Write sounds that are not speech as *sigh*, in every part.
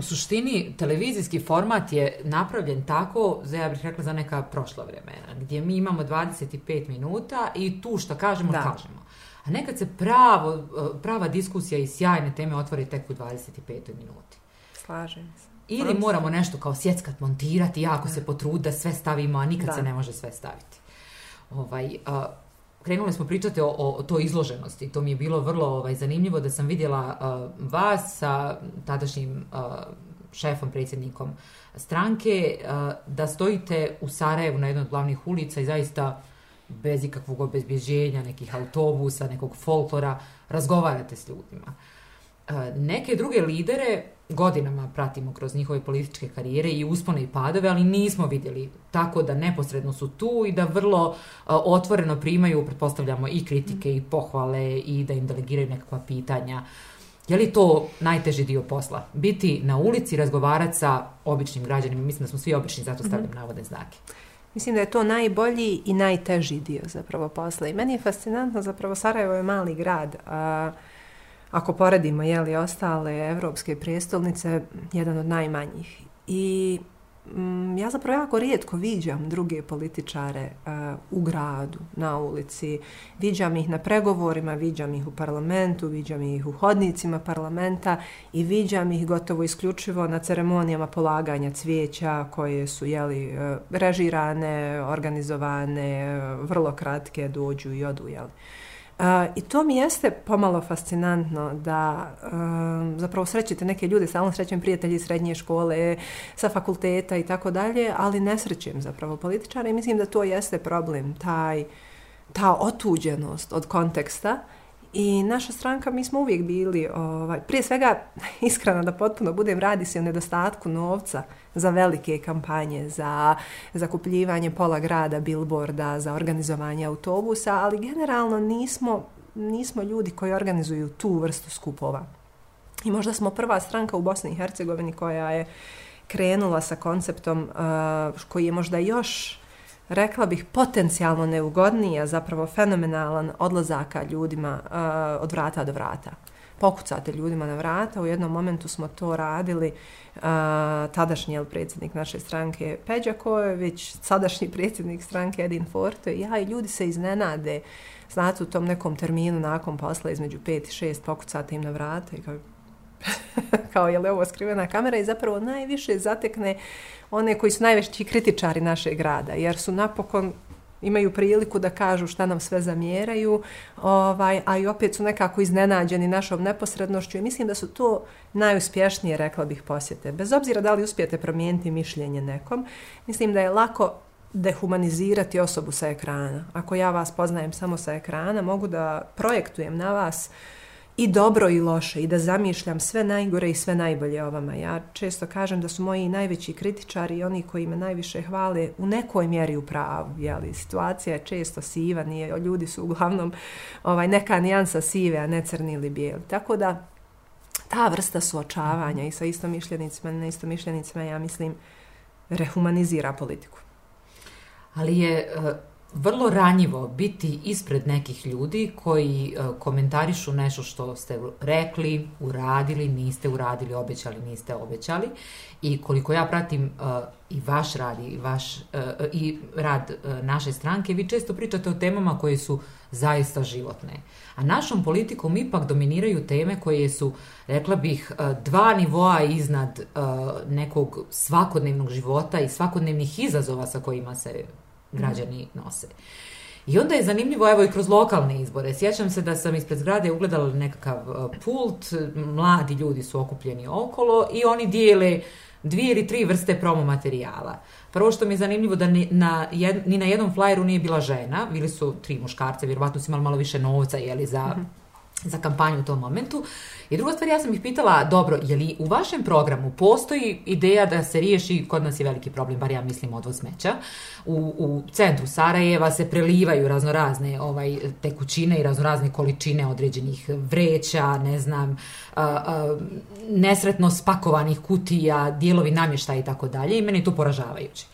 u suštini televizijski format je napravljen tako, za ja bih rekla za neka prošla vremena, gdje mi imamo 25 minuta i tu što kažemo, da. kažemo. A nekad se pravo, prava diskusija i sjajne teme otvori tek u 25 minuti. Slažem se. Ili Prost. moramo nešto kao sjeckat, montirati, jako da. se potrud da sve stavimo, a nikad da. se ne može sve staviti. Ovaj, a, krenuli smo pričati o, o toj izloženosti. To mi je bilo vrlo ovaj, zanimljivo da sam vidjela uh, vas sa tadašnjim uh, šefom, predsjednikom stranke, uh, da stojite u Sarajevu na jednoj od glavnih ulica i zaista bez ikakvog obezbježenja, nekih autobusa, nekog folklora, razgovarate s ljudima. Uh, neke druge lidere godinama pratimo kroz njihove političke karijere i uspone i padove, ali nismo vidjeli tako da neposredno su tu i da vrlo uh, otvoreno primaju, pretpostavljamo, i kritike i pohvale i da im delegiraju nekakva pitanja. Je li to najteži dio posla? Biti na ulici, razgovarati sa običnim građanima, mislim da smo svi obični, zato stavljam mm -hmm. navodne znake. Mislim da je to najbolji i najteži dio zapravo posla. I meni je fascinantno, zapravo Sarajevo je mali grad, a uh, ako poredimo je li ostale evropske prijestolnice, jedan od najmanjih. I mm, ja zapravo jako rijetko viđam druge političare uh, u gradu, na ulici. Viđam ih na pregovorima, viđam ih u parlamentu, viđam ih u hodnicima parlamenta i viđam ih gotovo isključivo na ceremonijama polaganja cvijeća koje su jeli, uh, e, režirane, organizovane, e, vrlo kratke, dođu i odu. Jeli. I to mi jeste pomalo fascinantno da um, zapravo srećete neke ljude, stalno srećem prijatelji srednje škole, sa fakulteta i tako dalje, ali ne srećem zapravo političare i mislim da to jeste problem, taj, ta otuđenost od konteksta I naša stranka, mi smo uvijek bili, ovaj, prije svega, *laughs* iskreno da potpuno budem, radi se o nedostatku novca za velike kampanje, za zakupljivanje pola grada, billboarda, za organizovanje autobusa, ali generalno nismo, nismo ljudi koji organizuju tu vrstu skupova. I možda smo prva stranka u Bosni i Hercegovini koja je krenula sa konceptom uh, koji je možda još rekla bih, potencijalno neugodnija, zapravo fenomenalan odlazaka ljudima uh, od vrata do vrata. Pokucate ljudima na vrata, u jednom momentu smo to radili, uh, tadašnji je predsjednik naše stranke Peđa Kojević, sadašnji predsjednik stranke Edin Forte, ja i ljudi se iznenade, znate, u tom nekom terminu nakon posla između 5 i 6 pokucate im na vrata i kao, *laughs* kao je li ovo skrivena kamera i zapravo najviše zatekne one koji su najveći kritičari našeg grada, jer su napokon imaju priliku da kažu šta nam sve zamjeraju, ovaj, a i opet su nekako iznenađeni našom neposrednošću i mislim da su to najuspješnije, rekla bih, posjete. Bez obzira da li uspijete promijeniti mišljenje nekom, mislim da je lako dehumanizirati osobu sa ekrana. Ako ja vas poznajem samo sa ekrana, mogu da projektujem na vas uh, i dobro i loše i da zamišljam sve najgore i sve najbolje o vama. Ja često kažem da su moji najveći kritičari i oni koji me najviše hvale u nekoj mjeri u pravu. Jeli, situacija je često siva, nije, ljudi su uglavnom ovaj, neka nijansa sive, a ne crni ili bijeli. Tako da ta vrsta suočavanja i sa istomišljenicima i neistomišljenicima, ja mislim, rehumanizira politiku. Ali je e, vrlo ranjivo biti ispred nekih ljudi koji e, komentarišu nešto što ste rekli, uradili, niste uradili, obećali, niste obećali. I koliko ja pratim uh, i vaš rad i, vaš, uh, i rad uh, naše stranke, vi često pričate o temama koje su zaista životne. A našom politikom ipak dominiraju teme koje su, rekla bih, dva nivoa iznad nekog svakodnevnog života i svakodnevnih izazova sa kojima se Mm. građani nose. I onda je zanimljivo, evo i kroz lokalne izbore, sjećam se da sam ispred zgrade ugledala nekakav e, pult, mladi ljudi su okupljeni okolo i oni dijele dvije ili tri vrste promo materijala. Prvo što mi je zanimljivo da ni na, jed, ni na jednom flyeru nije bila žena, bili su tri muškarce, vjerovatno su imali malo više novca jeli, za. Mhm za kampanju u tom momentu. I druga stvar, ja sam ih pitala, dobro, je li u vašem programu postoji ideja da se riješi, kod nas je veliki problem, bar ja mislim odvoz smeća, u, u centru Sarajeva se prelivaju raznorazne ovaj, tekućine i raznorazne količine određenih vreća, ne znam, a, a, nesretno spakovanih kutija, dijelovi namještaja i tako dalje i meni je to poražavajuće.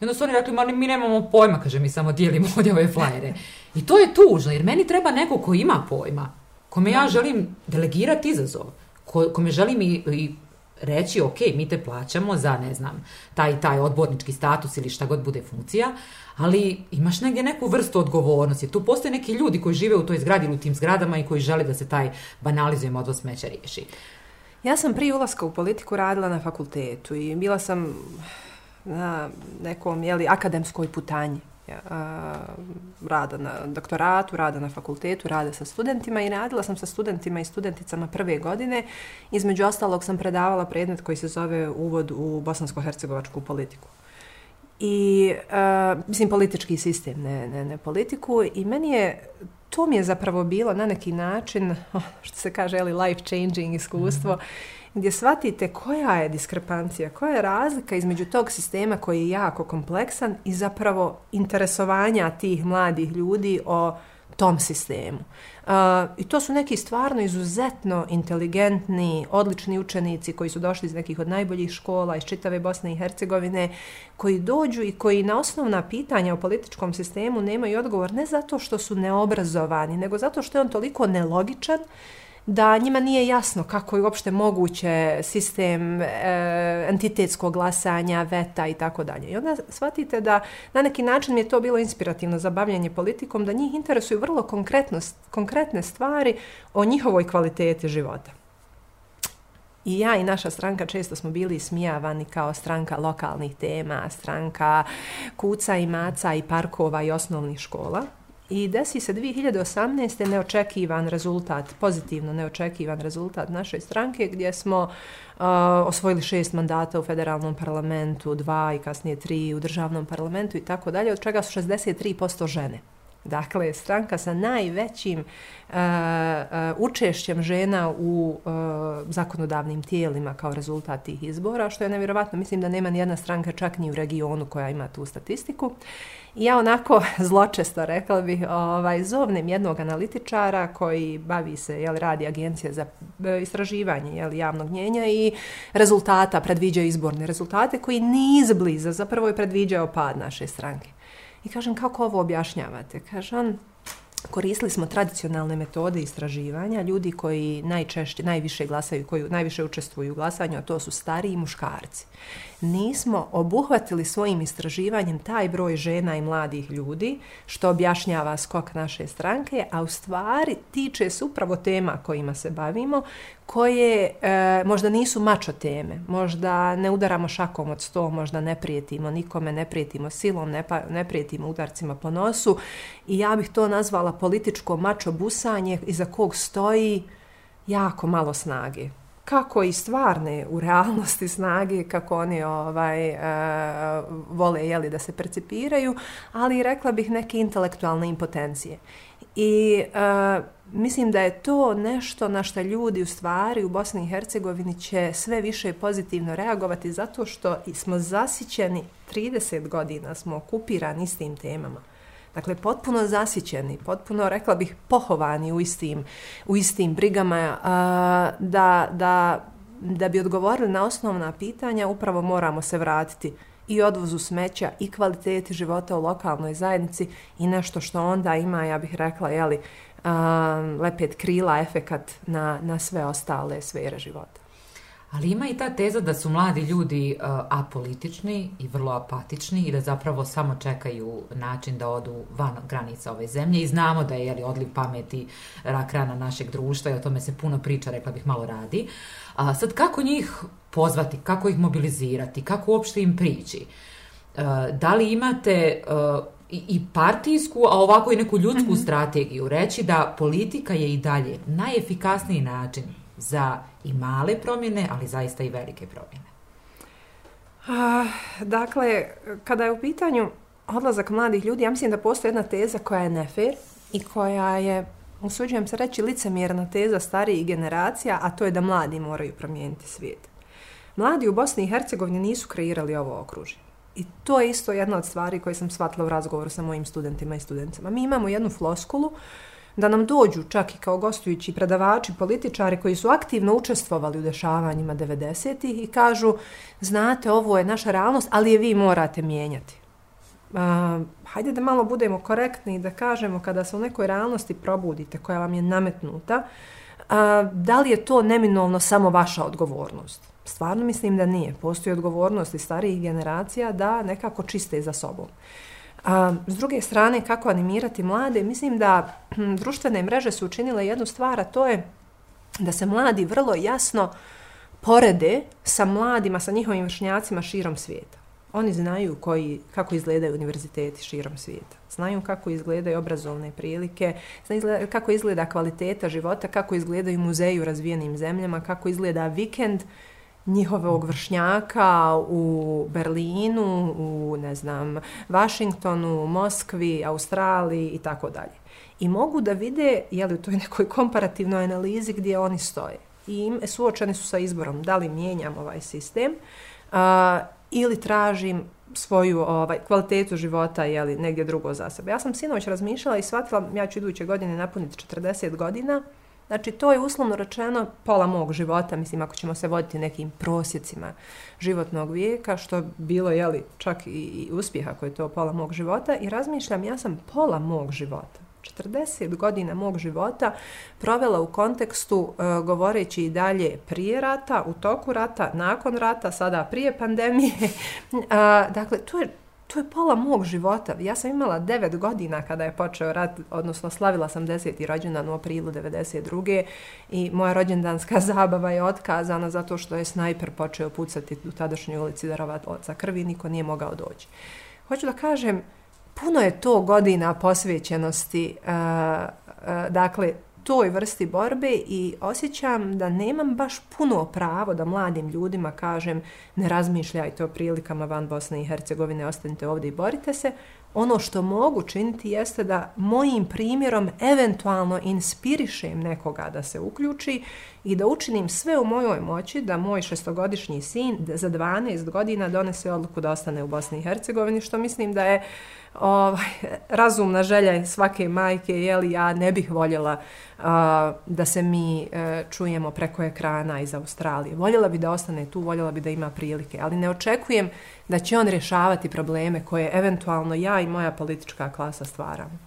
I onda su oni rekli, mi nemamo pojma, kaže, mi samo dijelimo ovdje ove flajere. I to je tužno, jer meni treba neko ko ima pojma kome ja želim delegirati izazov, ko, kome želim i, i reći, ok, mi te plaćamo za, ne znam, taj taj odbornički status ili šta god bude funkcija, ali imaš negdje neku vrstu odgovornosti. Tu postoje neki ljudi koji žive u toj zgradi ili u tim zgradama i koji žele da se taj banalizujem odvoz smeća riješi. Ja sam prije ulaska u politiku radila na fakultetu i bila sam na nekom jeli, akademskoj putanji rada na doktoratu, rada na fakultetu, rada sa studentima i radila sam sa studentima i studenticama prve godine. Između ostalog sam predavala predmet koji se zove Uvod u bosansko-hercegovačku politiku. I, uh, mislim, politički sistem, ne, ne, ne politiku. I meni je, to mi je zapravo bilo na neki način, *laughs* što se kaže, ali life changing iskustvo, mm -hmm gdje shvatite koja je diskrepancija, koja je razlika između tog sistema koji je jako kompleksan i zapravo interesovanja tih mladih ljudi o tom sistemu. Uh, I to su neki stvarno izuzetno inteligentni, odlični učenici koji su došli iz nekih od najboljih škola iz čitave Bosne i Hercegovine, koji dođu i koji na osnovna pitanja o političkom sistemu nemaju odgovor ne zato što su neobrazovani, nego zato što je on toliko nelogičan, da njima nije jasno kako je uopšte moguće sistem e, entitetskog glasanja, veta i tako dalje. I onda shvatite da na neki način mi je to bilo inspirativno za bavljanje politikom, da njih interesuju vrlo konkretne stvari o njihovoj kvaliteti života. I ja i naša stranka često smo bili smijavani kao stranka lokalnih tema, stranka kuca i maca i parkova i osnovnih škola. I desi se 2018. neočekivan rezultat, pozitivno neočekivan rezultat naše stranke gdje smo uh, osvojili šest mandata u federalnom parlamentu, dva i kasnije tri u državnom parlamentu i tako dalje, od čega su 63% žene. Dakle, stranka sa najvećim uh, uh, učešćem žena u uh, zakonodavnim tijelima kao rezultat tih izbora, što je nevjerovatno. Mislim da nema ni jedna stranka čak ni u regionu koja ima tu statistiku. I ja onako *laughs* zločesto rekla bih, ovaj, zovnem jednog analitičara koji bavi se, jel, radi agencija za e, istraživanje jel, javnog njenja i rezultata, predviđa izborne rezultate koji ni izbliza zapravo je predviđao pad naše stranke. I kažem, kako ovo objašnjavate? Kaže on, koristili smo tradicionalne metode istraživanja, ljudi koji najčešće, najviše glasaju, koji najviše učestvuju u glasanju, a to su stariji muškarci nismo obuhvatili svojim istraživanjem taj broj žena i mladih ljudi, što objašnjava skok naše stranke, a u stvari tiče se upravo tema kojima se bavimo, koje e, možda nisu mačo teme, možda ne udaramo šakom od sto, možda ne prijetimo nikome, ne prijetimo silom, ne, pa, ne prijetimo udarcima po nosu. I ja bih to nazvala političko mačo busanje iza kog stoji jako malo snage kako i stvarne u realnosti snage, kako oni ovaj, e, vole jeli, da se percipiraju, ali rekla bih neke intelektualne impotencije. I e, mislim da je to nešto na što ljudi u stvari u Bosni i Hercegovini će sve više pozitivno reagovati zato što smo zasićeni 30 godina, smo okupirani s tim temama. Dakle, potpuno zasićeni, potpuno, rekla bih, pohovani u istim, u istim brigama, a, da, da, da bi odgovorili na osnovna pitanja, upravo moramo se vratiti i odvozu smeća i kvaliteti života u lokalnoj zajednici i nešto što onda ima, ja bih rekla, jeli, a, lepet krila, efekat na, na sve ostale sfere života. Ali ima i ta teza da su mladi ljudi uh, apolitični i vrlo apatični i da zapravo samo čekaju način da odu van granica ove zemlje i znamo da je jeli, odliv pameti rak rana našeg društva i o tome se puno priča, rekla bih malo radi. A sad kako njih pozvati, kako ih mobilizirati, kako uopšte im prići? Uh, da li imate i, i partijsku, a ovako i neku ljudsku mm -hmm. strategiju reći da politika je i dalje najefikasniji način za i male promjene, ali zaista i velike promjene. A, dakle, kada je u pitanju odlazak mladih ljudi, ja mislim da postoji jedna teza koja je nefer i koja je, usuđujem se reći, licemjerna teza starijih generacija, a to je da mladi moraju promijeniti svijet. Mladi u Bosni i Hercegovini nisu kreirali ovo okružje. I to je isto jedna od stvari koje sam shvatila u razgovoru sa mojim studentima i studentima. Mi imamo jednu floskulu da nam dođu čak i kao gostujući predavači, političari koji su aktivno učestvovali u dešavanjima 90-ih i kažu, znate, ovo je naša realnost, ali je vi morate mijenjati. Uh, hajde da malo budemo korektni i da kažemo kada se u nekoj realnosti probudite koja vam je nametnuta, A, da li je to neminovno samo vaša odgovornost? Stvarno mislim da nije. Postoji odgovornost i starijih generacija da nekako čiste za sobom. A, s druge strane, kako animirati mlade? Mislim da hm, društvene mreže su učinile jednu stvar, a to je da se mladi vrlo jasno porede sa mladima, sa njihovim vršnjacima širom svijeta. Oni znaju koji, kako izgledaju univerziteti širom svijeta. Znaju kako izgledaju obrazovne prilike, znaju kako izgleda kvaliteta života, kako izgledaju muzeji u razvijenim zemljama, kako izgleda vikend njihovog vršnjaka u Berlinu, u, ne znam, Vašingtonu, Moskvi, Australiji i tako dalje. I mogu da vide, je li u toj nekoj komparativnoj analizi gdje oni stoje. I suočeni su sa izborom da li mijenjam ovaj sistem a, ili tražim svoju ovaj, kvalitetu života je li negdje drugo za sebe. Ja sam sinoć razmišljala i shvatila, ja ću iduće godine napuniti 40 godina, Znači, to je uslovno rečeno pola mog života, mislim, ako ćemo se voditi nekim prosjecima životnog vijeka, što bilo, jeli, čak i, i uspjeha koji je to pola mog života, i razmišljam, ja sam pola mog života, 40 godina mog života provela u kontekstu uh, govoreći i dalje prije rata, u toku rata, nakon rata, sada prije pandemije. *laughs* uh, dakle, to je to je pola mog života. Ja sam imala 9 godina kada je počeo rat, odnosno slavila sam 10. rođendan u aprilu 92. I moja rođendanska *laughs* zabava je otkazana zato što je snajper počeo pucati u tadašnjoj ulici Darovaca krvi i niko nije mogao doći. Hoću da kažem, puno je to godina posvećenosti, uh, uh, dakle, toj vrsti borbe i osjećam da nemam baš puno pravo da mladim ljudima kažem ne razmišljajte o prilikama van Bosne i Hercegovine, ostanite ovdje i borite se. Ono što mogu činiti jeste da mojim primjerom eventualno inspirišem nekoga da se uključi i da učinim sve u mojoj moći da moj šestogodišnji sin za 12 godina donese odluku da ostane u Bosni i Hercegovini, što mislim da je ovaj, razumna želja svake majke, jeli ja ne bih voljela uh, da se mi uh, čujemo preko ekrana iz Australije. Voljela bi da ostane tu, voljela bi da ima prilike, ali ne očekujem da će on rješavati probleme koje eventualno ja i moja politička klasa stvaramo.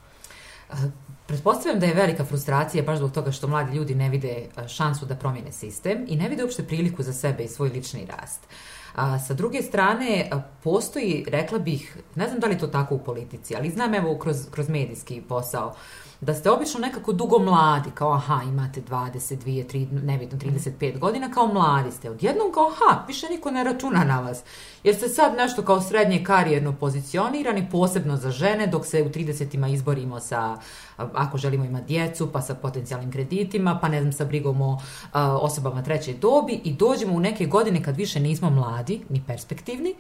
Pretpostavljam da je velika frustracija baš zbog toga što mladi ljudi ne vide šansu da promijene sistem i ne vide uopšte priliku za sebe i svoj lični rast. A, sa druge strane, e, postoji, rekla bih, ne znam da li to tako u politici, ali znam evo kroz, kroz medijski posao, da ste obično nekako dugo mladi, kao aha, imate 22, 3, nebitno 35 godina, kao mladi ste. Odjednom kao aha, više niko ne računa na vas. Jer ste sad nešto kao srednje karijerno pozicionirani, posebno za žene, dok se u 30-ima izborimo sa, ako želimo imati djecu, pa sa potencijalnim kreditima, pa ne znam, sa brigom o a, osobama treće dobi i dođemo u neke godine kad više nismo mladi, ni perspektivni,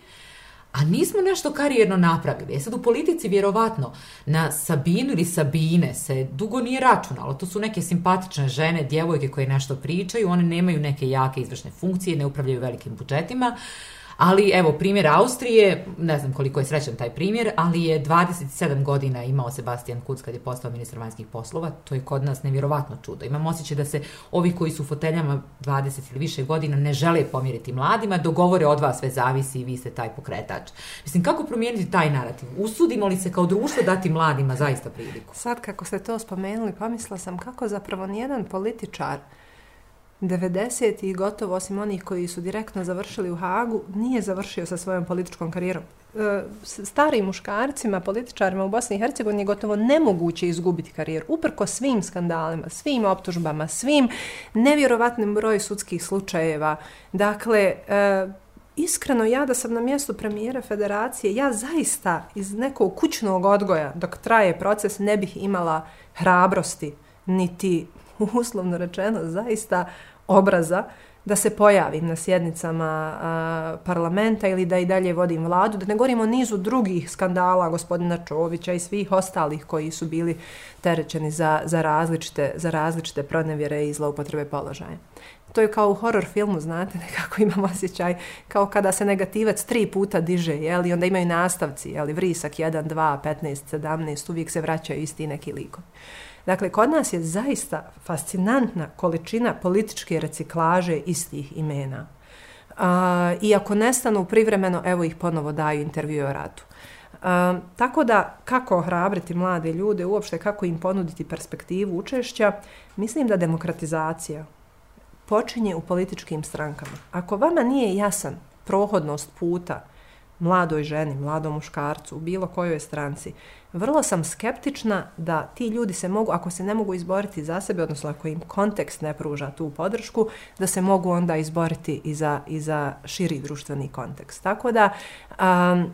a nismo nešto karijerno napravili. E sad u politici vjerovatno na Sabinu ili Sabine se dugo nije računalo. To su neke simpatične žene, djevojke koje nešto pričaju, one nemaju neke jake izvršne funkcije, ne upravljaju velikim budžetima, Ali evo, primjer Austrije, ne znam koliko je srećan taj primjer, ali je 27 godina imao Sebastian Kurz kad je postao ministar vanjskih poslova. To je kod nas nevjerovatno čudo. Imam osjećaj da se ovi koji su u foteljama 20 ili više godina ne žele pomjeriti mladima, dogovore od vas sve zavisi i vi ste taj pokretač. Mislim, kako promijeniti taj narativ? Usudimo li se kao društvo dati mladima zaista priliku? Sad kako ste to spomenuli, pomisla sam kako zapravo nijedan političar 90. i gotovo osim onih koji su direktno završili u Hagu, nije završio sa svojom političkom karijerom. E, starim muškarcima, političarima u Bosni i Hercegovini je gotovo nemoguće izgubiti karijeru. Uprko svim skandalima, svim optužbama, svim nevjerovatnim broju sudskih slučajeva. Dakle, e, iskreno ja da sam na mjestu premijera federacije, ja zaista iz nekog kućnog odgoja dok traje proces ne bih imala hrabrosti niti *laughs* uslovno rečeno zaista obraza da se pojavim na sjednicama a, parlamenta ili da i dalje vodim vladu, da ne govorimo nizu drugih skandala gospodina Čovića i svih ostalih koji su bili terećeni za, za, različite, za različite pronevjere i zloupotrebe položaja. To je kao u horror filmu, znate, *laughs* nekako imam osjećaj, kao kada se negativac tri puta diže, jeli, onda imaju nastavci, jeli, vrisak 1, 2, 15, 17, uvijek se vraćaju isti neki likovi. Dakle, kod nas je zaista fascinantna količina političke reciklaže istih imena. Uh, I ako nestanu privremeno, evo ih ponovo daju intervju o ratu. Uh, Um, tako da, kako ohrabriti mlade ljude, uopšte kako im ponuditi perspektivu učešća, mislim da demokratizacija počinje u političkim strankama. Ako vama nije jasan prohodnost puta mladoj ženi, mladom muškarcu, u bilo kojoj stranci, vrlo sam skeptična da ti ljudi se mogu, ako se ne mogu izboriti za sebe, odnosno ako im kontekst ne pruža tu podršku, da se mogu onda izboriti i za, i za širi društveni kontekst. Tako da, um,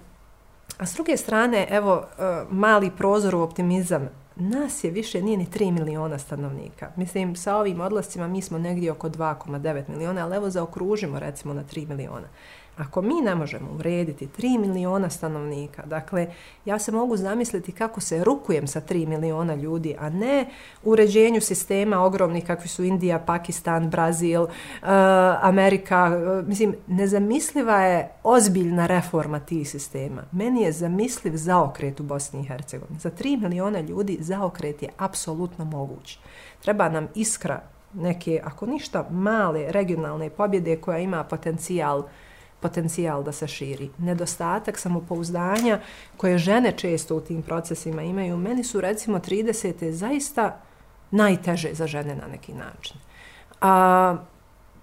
a s druge strane, evo, uh, mali prozor u optimizam, nas je više, nije ni 3 miliona stanovnika. Mislim, sa ovim odlascima mi smo negdje oko 2,9 miliona, ali evo zaokružimo recimo na 3 miliona. Ako mi ne možemo urediti 3 miliona stanovnika, dakle, ja se mogu zamisliti kako se rukujem sa 3 miliona ljudi, a ne u uređenju sistema ogromnih kakvi su Indija, Pakistan, Brazil, uh, Amerika. Uh, mislim, nezamisliva je ozbiljna reforma tih sistema. Meni je zamisliv zaokret u Bosni i Hercegovini. Za 3 miliona ljudi zaokret je apsolutno moguć. Treba nam iskra neke, ako ništa, male regionalne pobjede koja ima potencijal uh, potencijal da se širi. Nedostatak samopouzdanja koje žene često u tim procesima imaju, meni su recimo 30. zaista najteže za žene na neki način. A,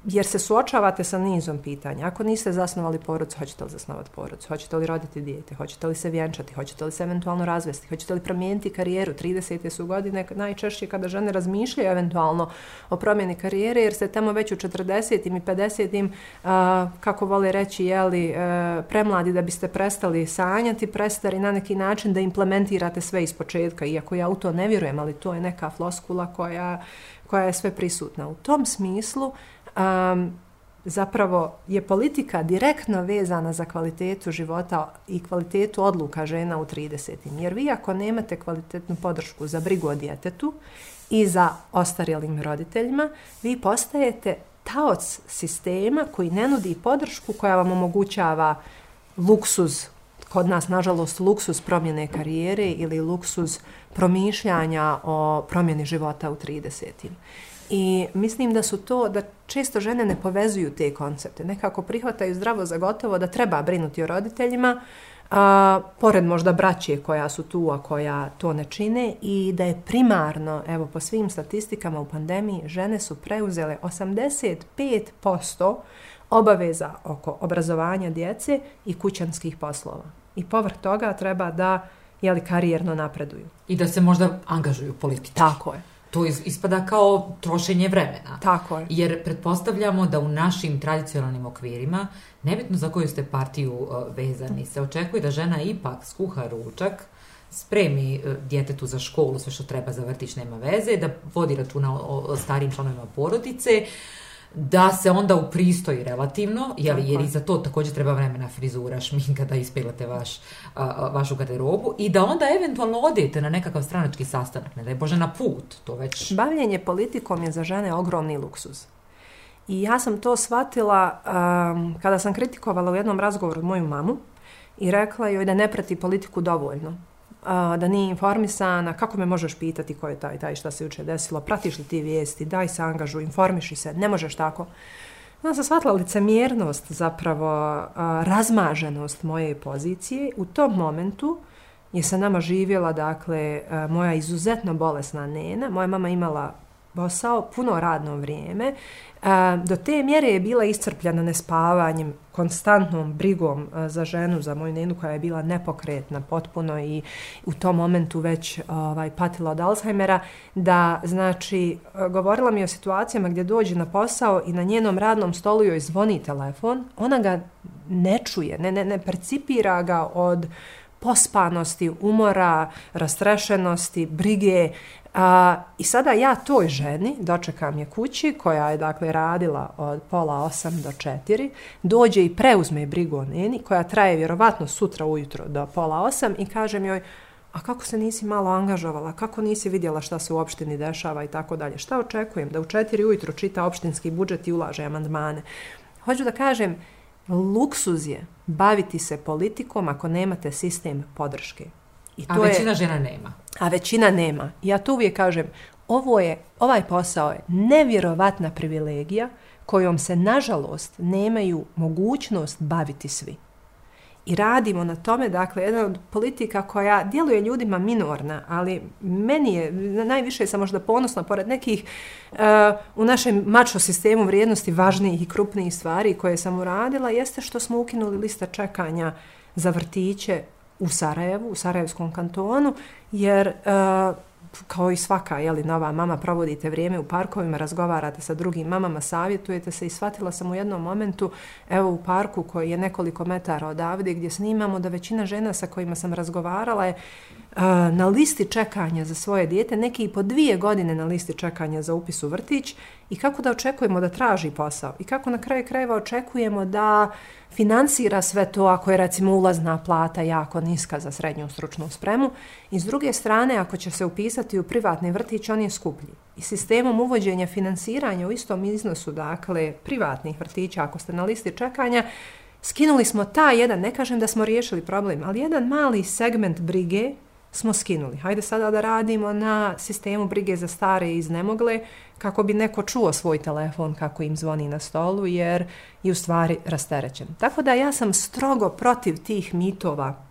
jer se suočavate sa nizom pitanja. Ako niste zasnovali porodicu, hoćete li zasnovati porodicu? Hoćete li roditi dijete? Hoćete li se vjenčati? Hoćete li se eventualno razvesti? Hoćete li promijeniti karijeru? 30. su godine najčešće kada žene razmišljaju eventualno o promjeni karijere, jer ste tamo već u 40. i 50. Uh, kako vole reći, jeli, uh, e, premladi da biste prestali sanjati, prestari na neki način da implementirate sve iz početka. Iako ja u to ne vjerujem, ali to je neka floskula koja, koja je sve prisutna. U tom smislu, um, zapravo je politika direktno vezana za kvalitetu života i kvalitetu odluka žena u 30. Jer vi ako nemate kvalitetnu podršku za brigu o djetetu i za ostarjelim roditeljima, vi postajete taoc sistema koji ne nudi podršku koja vam omogućava luksuz, kod nas nažalost luksuz promjene karijere ili luksuz promišljanja o promjeni života u 30. I mislim da su to, da često žene ne povezuju te koncepte. Nekako prihvataju zdravo za gotovo da treba brinuti o roditeljima, a, pored možda braće koja su tu, a koja to ne čine, i da je primarno, evo po svim statistikama u pandemiji, žene su preuzele 85% obaveza oko obrazovanja djece i kućanskih poslova. I povrh toga treba da jeli, karijerno napreduju. I da se možda angažuju politički. Tako je to ispada kao trošenje vremena. Tako je. Jer pretpostavljamo da u našim tradicionalnim okvirima, nebitno za koju ste partiju uh, vezani, se očekuje da žena ipak skuha ručak, spremi uh, djetetu za školu, sve što treba za vrtić, nema veze, da vodi računa o, o starim članovima porodice, uh, da se onda upristoji relativno, jel, jer i za to također treba vremena frizura, *laughs* šminka da ispilate vaš, a, vašu garderobu i da onda eventualno odete na nekakav stranački sastanak, ne da je Bože na put, to već... Bavljenje politikom je za žene ogromni luksuz. I ja sam to shvatila um, kada sam kritikovala u jednom razgovoru moju mamu i rekla joj da ne prati politiku dovoljno a, da nije informisana, kako me možeš pitati ko je taj, taj šta se juče desilo, pratiš li ti vijesti, daj se angažu, informiši se, ne možeš tako. Onda sam shvatila licemjernost, zapravo a, razmaženost moje pozicije. U tom momentu je sa nama živjela, dakle, a, moja izuzetno bolesna nena. Moja mama imala posao, puno radno vrijeme. E, do te mjere je bila iscrpljena nespavanjem, konstantnom brigom e, za ženu, za moju nenu koja je bila nepokretna potpuno i u tom momentu već ovaj, patila od Alzheimera, da znači e, govorila mi o situacijama gdje dođe na posao i na njenom radnom stolu joj zvoni telefon, ona ga ne čuje, ne, ne, ne percipira ga od pospanosti, umora, rastrešenosti, brige, A, I sada ja toj ženi dočekam je kući koja je dakle radila od pola osam do četiri, dođe i preuzme brigu o neni koja traje vjerovatno sutra ujutro do pola osam i kažem joj a kako se nisi malo angažovala, kako nisi vidjela šta se u opštini dešava i tako dalje. Šta očekujem? Da u četiri ujutro čita opštinski budžet i ulaže amandmane. Hoću da kažem, luksuz je baviti se politikom ako nemate sistem podrške. I to a većina je, žena nema. A većina nema. Ja to uvijek kažem, ovo je, ovaj posao je nevjerovatna privilegija kojom se, nažalost, nemaju mogućnost baviti svi i radimo na tome, dakle, jedna od politika koja djeluje ljudima minorna, ali meni je najviše sam možda ponosna pored nekih uh, u našem mačo sistemu vrijednosti važnijih i krupnijih stvari koje sam uradila, jeste što smo ukinuli lista čekanja za vrtiće u Sarajevu, u Sarajevskom kantonu, jer uh, kao i svaka jeli, nova mama, provodite vrijeme u parkovima, razgovarate sa drugim mamama, savjetujete se i shvatila sam u jednom momentu, evo u parku koji je nekoliko metara odavde gdje snimamo, da većina žena sa kojima sam razgovarala je na listi čekanja za svoje dijete, neki i po dvije godine na listi čekanja za upis u vrtić i kako da očekujemo da traži posao i kako na kraju krajeva očekujemo da finansira sve to ako je recimo ulazna plata jako niska za srednju stručnu spremu i s druge strane ako će se upisati u privatni vrtić on je skuplji. I sistemom uvođenja finansiranja u istom iznosu, dakle privatnih vrtića ako ste na listi čekanja, skinuli smo ta jedan, ne kažem da smo riješili problem, ali jedan mali segment brige smo skinuli. Hajde sada da radimo na sistemu brige za stare i iznemogle kako bi neko čuo svoj telefon kako im zvoni na stolu jer je u stvari rasterećen. Tako da ja sam strogo protiv tih mitova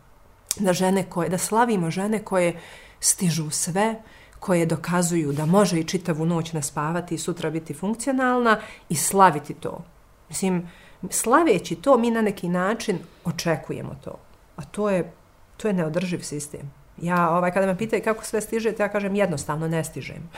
da žene koje, da slavimo žene koje stižu sve, koje dokazuju da može i čitavu noć naspavati i sutra biti funkcionalna i slaviti to. Mislim, slaveći to mi na neki način očekujemo to. A to je, to je neodrživ sistem. Ja, ovaj, kada me pitaju kako sve stižete, ja kažem jednostavno ne stižem.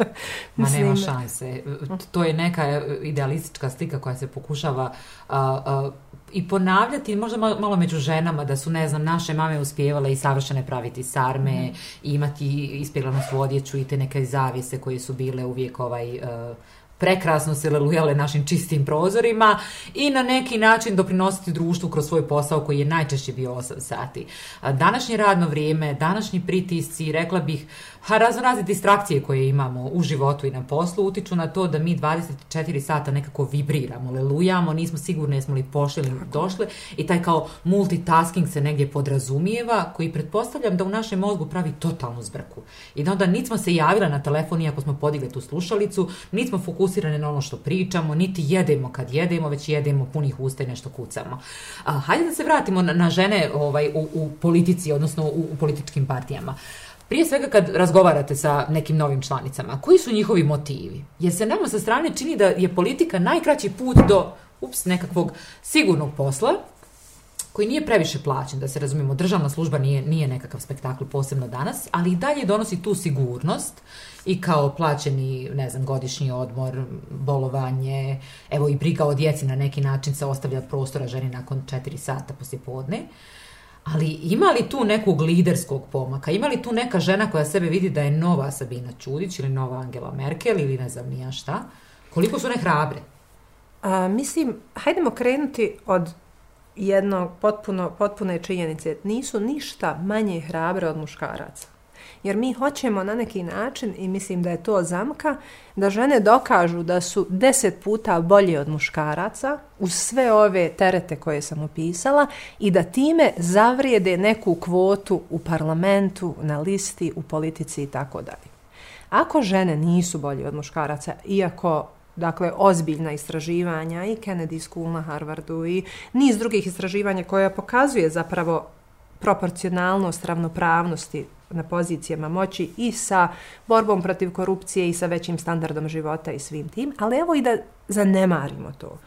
*laughs* Ma nema šanse. To je neka idealistička slika koja se pokušava uh, uh, i ponavljati, možda malo među ženama, da su, ne znam, naše mame uspjevale i savršene praviti sarme, mm. imati ispjeglanu svodjeću i te neke zavise koje su bile uvijek ovaj... Uh, prekrasno se lelujale našim čistim prozorima i na neki način doprinositi društvu kroz svoj posao koji je najčešće bio 8 sati. Današnje radno vrijeme, današnji pritisci, rekla bih, razno razne distrakcije koje imamo u životu i na poslu utiču na to da mi 24 sata nekako vibriramo, lelujamo, nismo sigurni jesmo li pošli ili došli i taj kao multitasking se negdje podrazumijeva koji pretpostavljam da u našem mozgu pravi totalnu zbrku. I da onda niti smo se javile na telefon iako smo podigli tu slušalicu, niti smo fokusirane na ono što pričamo, niti jedemo kad jedemo, već jedemo punih usta i nešto kucamo. A, hajde da se vratimo na, na žene ovaj, u, u politici, odnosno u, u političkim partijama. Prije svega kad razgovarate sa nekim novim članicama, koji su njihovi motivi? Jer se nama sa strane čini da je politika najkraći put do ups, nekakvog sigurnog posla, koji nije previše plaćen, da se razumijemo, državna služba nije, nije nekakav spektakl posebno danas, ali i dalje donosi tu sigurnost i kao plaćeni, ne znam, godišnji odmor, bolovanje, evo i briga o djeci na neki način se ostavlja prostora ženi nakon četiri sata poslije podne. Uh, Ali ima li tu nekog liderskog pomaka? Ima li tu neka žena koja sebe vidi da je nova Sabina Čudić ili nova Angela Merkel ili ne znam nija šta? Koliko su one hrabre? A, mislim, hajdemo krenuti od jednog potpuno, potpune činjenice. Nisu ništa manje hrabre od muškaraca. Jer mi hoćemo na neki način, i mislim da je to zamka, da žene dokažu da su deset puta bolje od muškaraca uz sve ove terete koje sam opisala i da time zavrijede neku kvotu u parlamentu, na listi, u politici i tako dalje. Ako žene nisu bolje od muškaraca, iako dakle, ozbiljna istraživanja i Kennedy School na Harvardu i niz drugih istraživanja koja pokazuje zapravo proporcionalnost ravnopravnosti na pozicijama moći i sa borbom protiv korupcije i sa većim standardom života i svim tim, ali evo i da zanemarimo to.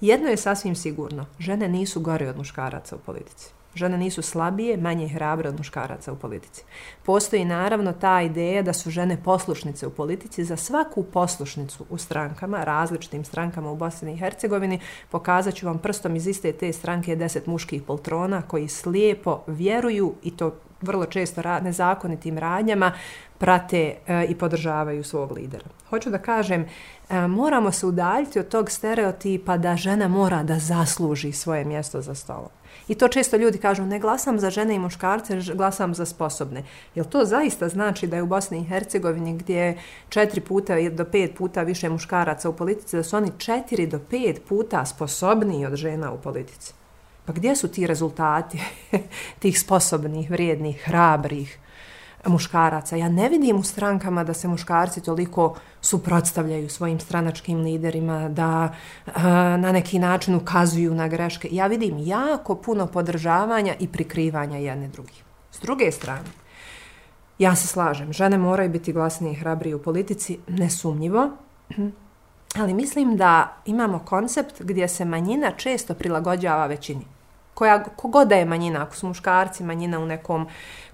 Jedno je sasvim sigurno, žene nisu gore od muškaraca u politici. Žene nisu slabije, manje hrabre od muškaraca u politici. Postoji naravno ta ideja da su žene poslušnice u politici. Za svaku poslušnicu u strankama, različitim strankama u Bosni i Hercegovini, pokazat ću vam prstom iz iste te stranke deset muških poltrona koji slijepo vjeruju i to vrlo često ra nezakonitim radnjama prate e, i podržavaju svog lidera. Hoću da kažem, e, moramo se udaljiti od tog stereotipa da žena mora da zasluži svoje mjesto za stolom. I to često ljudi kažu, ne glasam za žene i muškarce, glasam za sposobne. Jel to zaista znači da je u Bosni i Hercegovini gdje četiri puta do pet puta više muškaraca u politici, da su oni četiri do pet puta sposobniji od žena u politici? Pa gdje su ti rezultati *laughs* tih sposobnih, vrijednih, hrabrih, muškaraca. Ja ne vidim u strankama da se muškarci toliko suprotstavljaju svojim stranačkim liderima, da uh, na neki način ukazuju na greške. Ja vidim jako puno podržavanja i prikrivanja jedne drugih. S druge strane, ja se slažem, žene moraju biti glasnije i hrabrije u politici, nesumnjivo, *clears throat* ali mislim da imamo koncept gdje se manjina često prilagođava većini. Koja, kogod da je manjina, ako su muškarci manjina u nekom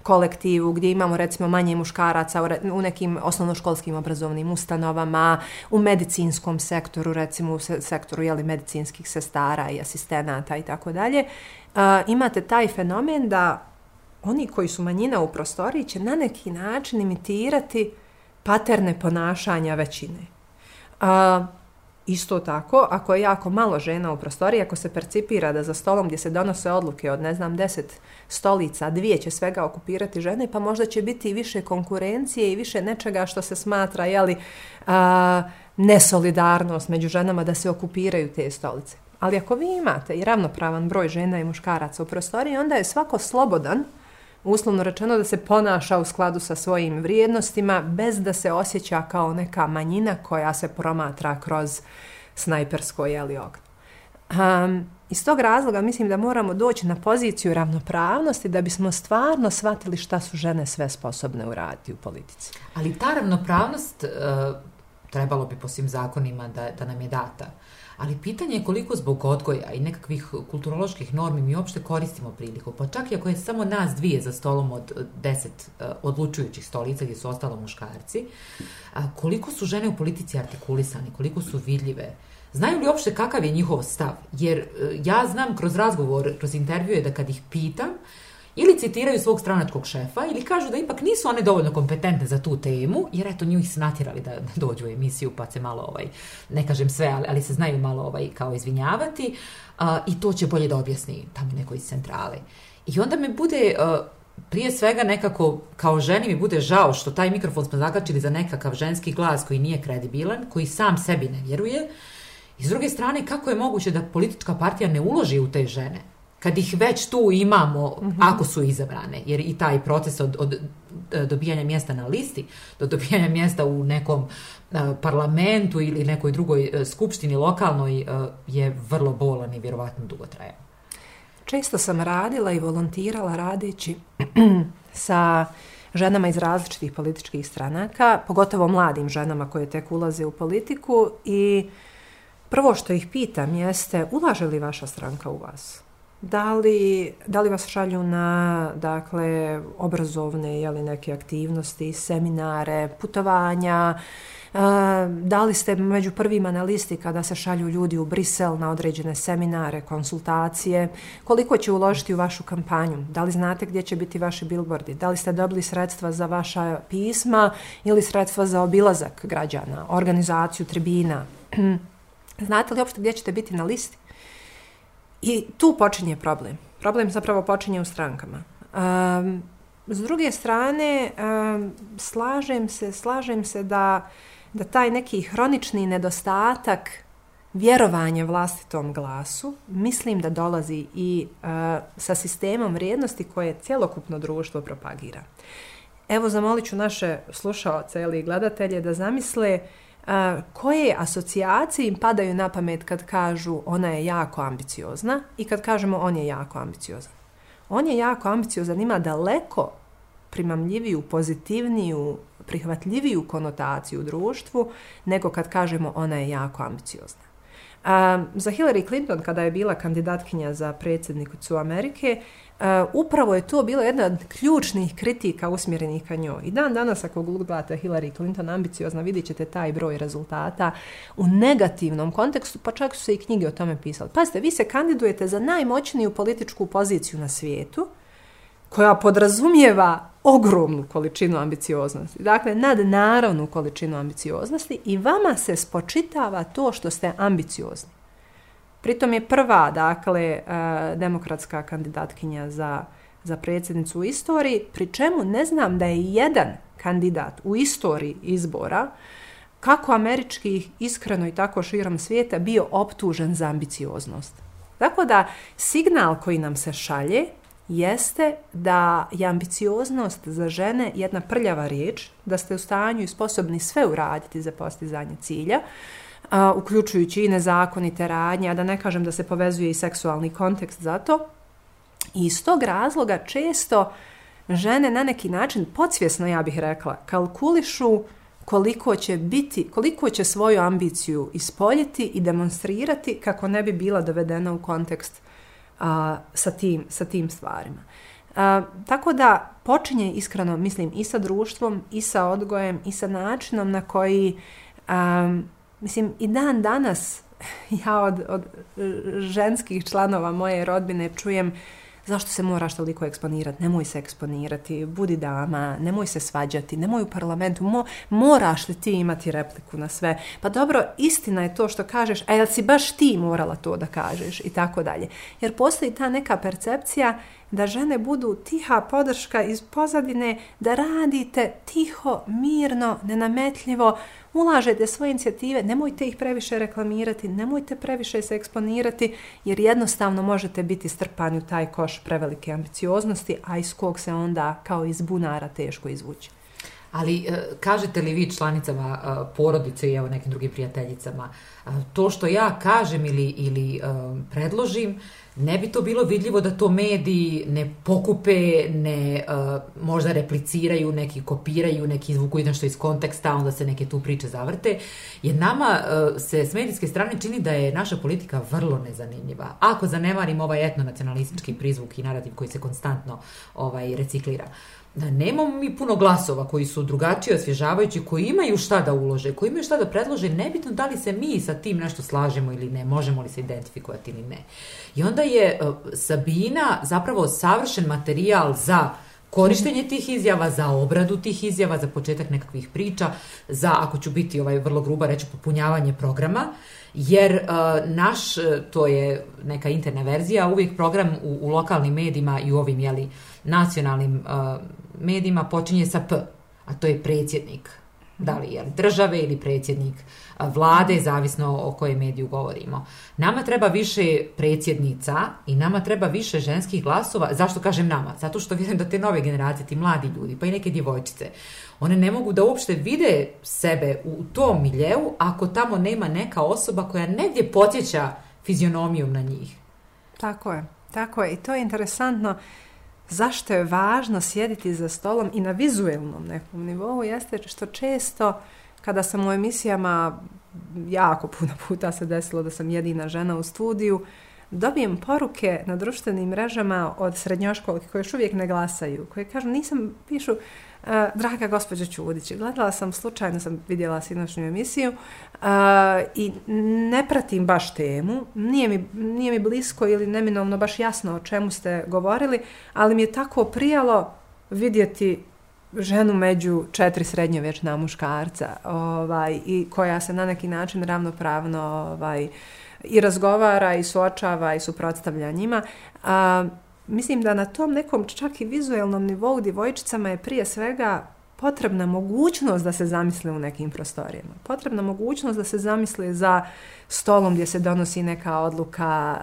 kolektivu gdje imamo recimo manje muškaraca u nekim osnovnoškolskim obrazovnim ustanovama, u medicinskom sektoru, recimo u sektoru jeli, medicinskih sestara i asistenata i tako dalje, imate taj fenomen da oni koji su manjina u prostoriji će na neki način imitirati paterne ponašanja većine. A, isto tako, ako je jako malo žena u prostoriji, ako se percipira da za stolom gdje se donose odluke od, ne znam, deset stolica, dvije će svega okupirati žene, pa možda će biti i više konkurencije i više nečega što se smatra, jeli, a, nesolidarnost među ženama da se okupiraju te stolice. Ali ako vi imate i ravnopravan broj žena i muškaraca u prostoriji, onda je svako slobodan, uslovno rečeno da se ponaša u skladu sa svojim vrijednostima bez da se osjeća kao neka manjina koja se promatra kroz snajpersko jeli ogno. Um, iz tog razloga mislim da moramo doći na poziciju ravnopravnosti da bismo stvarno shvatili šta su žene sve sposobne uraditi u politici. Ali ta ravnopravnost uh, trebalo bi po svim zakonima da, da nam je data. Ali pitanje je koliko zbog odgoja i nekakvih kulturoloških normi mi uopšte koristimo priliku. Pa čak i ako je samo nas dvije za stolom od eh, deset uh, odlučujućih stolica gdje su ostalo muškarci, koliko su žene u politici artikulisane, koliko su vidljive, znaju li uopšte kakav je njihov stav? Jer eh, ja znam kroz razgovor, kroz intervjue da kad ih pitam, uh, ili citiraju svog stranačkog šefa ili kažu da ipak nisu one dovoljno kompetentne za tu temu, jer eto nju ih se da, da dođu u emisiju pa se malo, ovaj, ne kažem sve, ali, ali se znaju malo ovaj, kao izvinjavati a, i to će bolje da objasni tamo neko iz centrale. I onda me bude... A, prije svega nekako kao ženi mi bude žao što taj mikrofon smo zakačili za nekakav ženski glas koji nije kredibilan, koji sam sebi ne vjeruje. I s druge strane, kako je moguće da politička partija ne uloži u te žene? Kad ih već tu imamo, mm -hmm. ako su izabrane, jer i taj proces od, od e, dobijanja mjesta na listi do dobijanja mjesta u nekom uh, parlamentu ili nekoj drugoj uh, skupštini lokalnoj je vrlo bolan i vjerovatno dugo traje. Često sam radila i volontirala radeći *clears throat* sa ženama iz različitih političkih stranaka, pogotovo mladim ženama koje tek ulaze u politiku i prvo što ih pitam jeste ulaže li vaša stranka u vas? Da li, da li vas šalju na dakle, obrazovne jeli, neke aktivnosti, seminare, putovanja, e, da li ste među prvima na listi kada se šalju ljudi u Brisel na određene seminare, konsultacije, koliko će uložiti u vašu kampanju, da li znate gdje će biti vaši billboardi, da li ste dobili sredstva za vaša pisma ili sredstva za obilazak građana, organizaciju tribina, *clears throat* znate li uopšte gdje ćete biti na listi? I tu počinje problem. Problem zapravo počinje u strankama. Um, s druge strane, um, slažem se, slažem se da, da taj neki hronični nedostatak vjerovanja vlastitom glasu, mislim da dolazi i uh, sa sistemom vrijednosti koje cjelokupno društvo propagira. Evo, zamolit ću naše slušaoce ili gledatelje da zamisle uh, koje asocijacije im padaju na pamet kad kažu ona je jako ambiciozna i kad kažemo on je jako ambiciozan. On je jako ambiciozan, ima daleko primamljiviju, pozitivniju, prihvatljiviju konotaciju u društvu nego kad kažemo ona je jako ambiciozna. A, za Hillary Clinton, kada je bila kandidatkinja za predsjednicu Amerike, a, upravo je to bilo jedna od ključnih kritika usmjerenih ka njoj. I dan danas ako googlate Hillary Clinton ambiciozna, vidjet ćete taj broj rezultata u negativnom kontekstu, pa čak su se i knjige o tome pisali. Pazite, vi se kandidujete za najmoćniju političku poziciju na svijetu, koja podrazumijeva ogromnu količinu ambicioznosti. Dakle, nadnaravnu količinu ambicioznosti i vama se spočitava to što ste ambiciozni. Pritom je prva, dakle, e, demokratska kandidatkinja za, za predsjednicu u istoriji, pri čemu ne znam da je jedan kandidat u istoriji izbora, kako američkih, iskreno i tako širom svijeta, bio optužen za ambicioznost. Tako da signal koji nam se šalje jeste da je ambicioznost za žene jedna prljava riječ, da ste u stanju i sposobni sve uraditi za postizanje cilja, a, uključujući i nezakonite radnje, a da ne kažem da se povezuje i seksualni kontekst za to. I iz tog razloga često žene na neki način, podsvjesno ja bih rekla, kalkulišu koliko će biti, koliko će svoju ambiciju ispoljiti i demonstrirati kako ne bi bila dovedena u kontekst a, sa, tim, sa tim stvarima. A, tako da počinje iskreno, mislim, i sa društvom, i sa odgojem, i sa načinom na koji, a, mislim, i dan danas *laughs* ja od, od ženskih članova moje rodbine čujem zašto se moraš toliko eksponirati, nemoj se eksponirati, budi dama, nemoj se svađati, nemoj u parlamentu, mo, moraš li ti imati repliku na sve? Pa dobro, istina je to što kažeš, a jel si baš ti morala to da kažeš i tako dalje. Jer postoji ta neka percepcija da žene budu tiha podrška iz pozadine, da radite tiho, mirno, nenametljivo, ulažete svoje inicijative, nemojte ih previše reklamirati, nemojte previše se eksponirati, jer jednostavno možete biti strpani u taj koš prevelike ambicioznosti, a iz kog se onda kao iz bunara teško izvući. Ali e, kažete li vi članicama e, porodice i evo nekim drugim prijateljicama, e, to što ja kažem ili, ili predložim, ne bi to bilo vidljivo da to mediji ne pokupe, ne uh, možda repliciraju, neki kopiraju, neki izvuku nešto iz konteksta, onda se neke tu priče zavrte. Jer nama uh, se s medijske strane čini da je naša politika vrlo nezanimljiva. Ako zanemarimo ovaj etnonacionalistički prizvuk i narativ koji se konstantno ovaj reciklira. Uh, da nemamo mi puno glasova koji su drugačiji, osvježavajući, koji imaju šta da ulože, koji imaju šta da predlože, nebitno da li se mi sa tim nešto slažemo ili ne, možemo li se identifikovati ili ne. I onda je uh, Sabina zapravo savršen materijal za korištenje tih izjava, za obradu tih izjava, za početak nekakvih priča, za, ako ću biti ovaj vrlo gruba reći, popunjavanje programa, jer uh, naš, e, to je neka interna verzija, uvijek program u, u lokalnim medijima i u ovim, jeli, nacionalnim uh, medijima počinje sa P, a to je predsjednik. Da li je države ili predsjednik vlade, zavisno o kojoj mediju govorimo. Nama treba više predsjednica i nama treba više ženskih glasova. Zašto kažem nama? Zato što vjerujem da te nove generacije, ti mladi ljudi, pa i neke djevojčice, one ne mogu da uopšte vide sebe u tom miljeu ako tamo nema neka osoba koja negdje potjeća fizionomijom na njih. Tako je, tako je. I to je interesantno. Uh, zašto je važno sjediti za stolom i na vizuelnom nekom nivou jeste što često kada sam u emisijama jako puno puta se desilo da sam jedina žena u studiju, dobijem poruke na društvenim mrežama od srednjoškolke koje još uvijek ne glasaju, koje kažu nisam, pišu, uh, draga gospođa Čudić, gledala sam, slučajno sam vidjela sinoćnju emisiju uh, i ne pratim baš temu, nije mi, nije mi blisko ili neminovno baš jasno o čemu ste govorili, ali mi je tako prijalo vidjeti ženu među četiri srednjovječna muškarca ovaj, i koja se na neki način ravnopravno ovaj, i razgovara i suočava i suprotstavlja njima. A, mislim da na tom nekom čak i vizuelnom nivou divojčicama je prije svega potrebna mogućnost da se zamisle u nekim prostorijama. Potrebna mogućnost da se zamisle za stolom gdje se donosi neka odluka,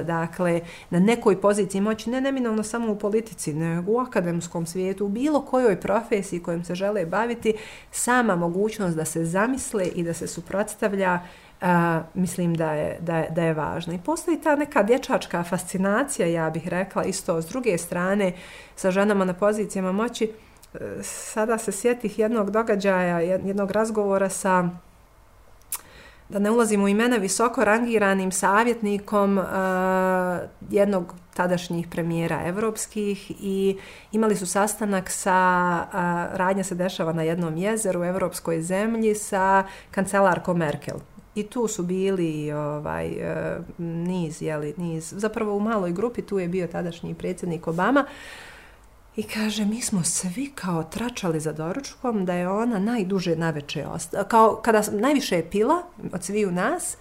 e, dakle, na nekoj poziciji moći, ne neminovno samo u politici, nego u akademskom svijetu, u bilo kojoj profesiji kojom se žele baviti, sama mogućnost da se zamisle i da se suprotstavlja a, mislim da je, da, je, da je važno. I postoji ta neka dječačka fascinacija, ja bih rekla, isto s druge strane, sa ženama na pozicijama moći. E, sada se sjetih jednog događaja, jednog razgovora sa da ne ulazimo u imena visoko rangiranim savjetnikom uh, jednog tadašnjih premijera evropskih i imali su sastanak sa, uh, radnja se dešava na jednom jezeru u evropskoj zemlji sa kancelarkom Merkel. I tu su bili ovaj eh, niz, jeli, niz. Zapravo u maloj grupi tu je bio tadašnji predsjednik Obama. I kaže, mi smo svi kao tračali za doručkom da je ona najduže na veče ostala. Kao kada najviše je pila od sviju u nas,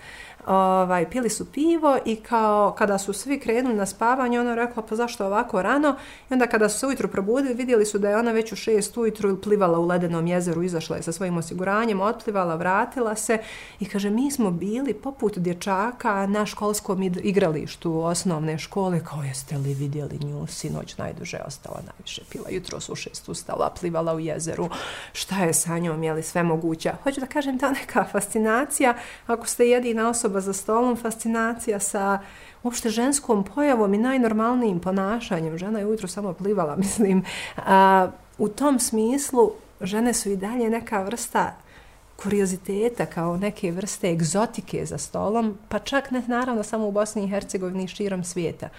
ovaj, pili su pivo i kao kada su svi krenuli na spavanje, ona rekla pa zašto ovako rano? I onda kada su se ujutru probudili, vidjeli su da je ona već u šest ujutru plivala u ledenom jezeru, izašla je sa svojim osiguranjem, otplivala, vratila se i kaže mi smo bili poput dječaka na školskom igralištu osnovne škole, kao jeste li vidjeli nju, sinoć najduže ostala, najviše pila, jutro su u šest ustala, plivala u jezeru, šta je sa njom, je li sve moguća? Hoću da kažem, da neka fascinacija, ako ste jedina osoba za stolom, fascinacija sa uopšte ženskom pojavom i najnormalnijim ponašanjem. Žena je ujutro samo plivala, *laughs* mislim. A, u tom smislu, žene su i dalje neka vrsta kurioziteta kao neke vrste egzotike za stolom, pa čak ne naravno samo u Bosni i Hercegovini i širom svijeta.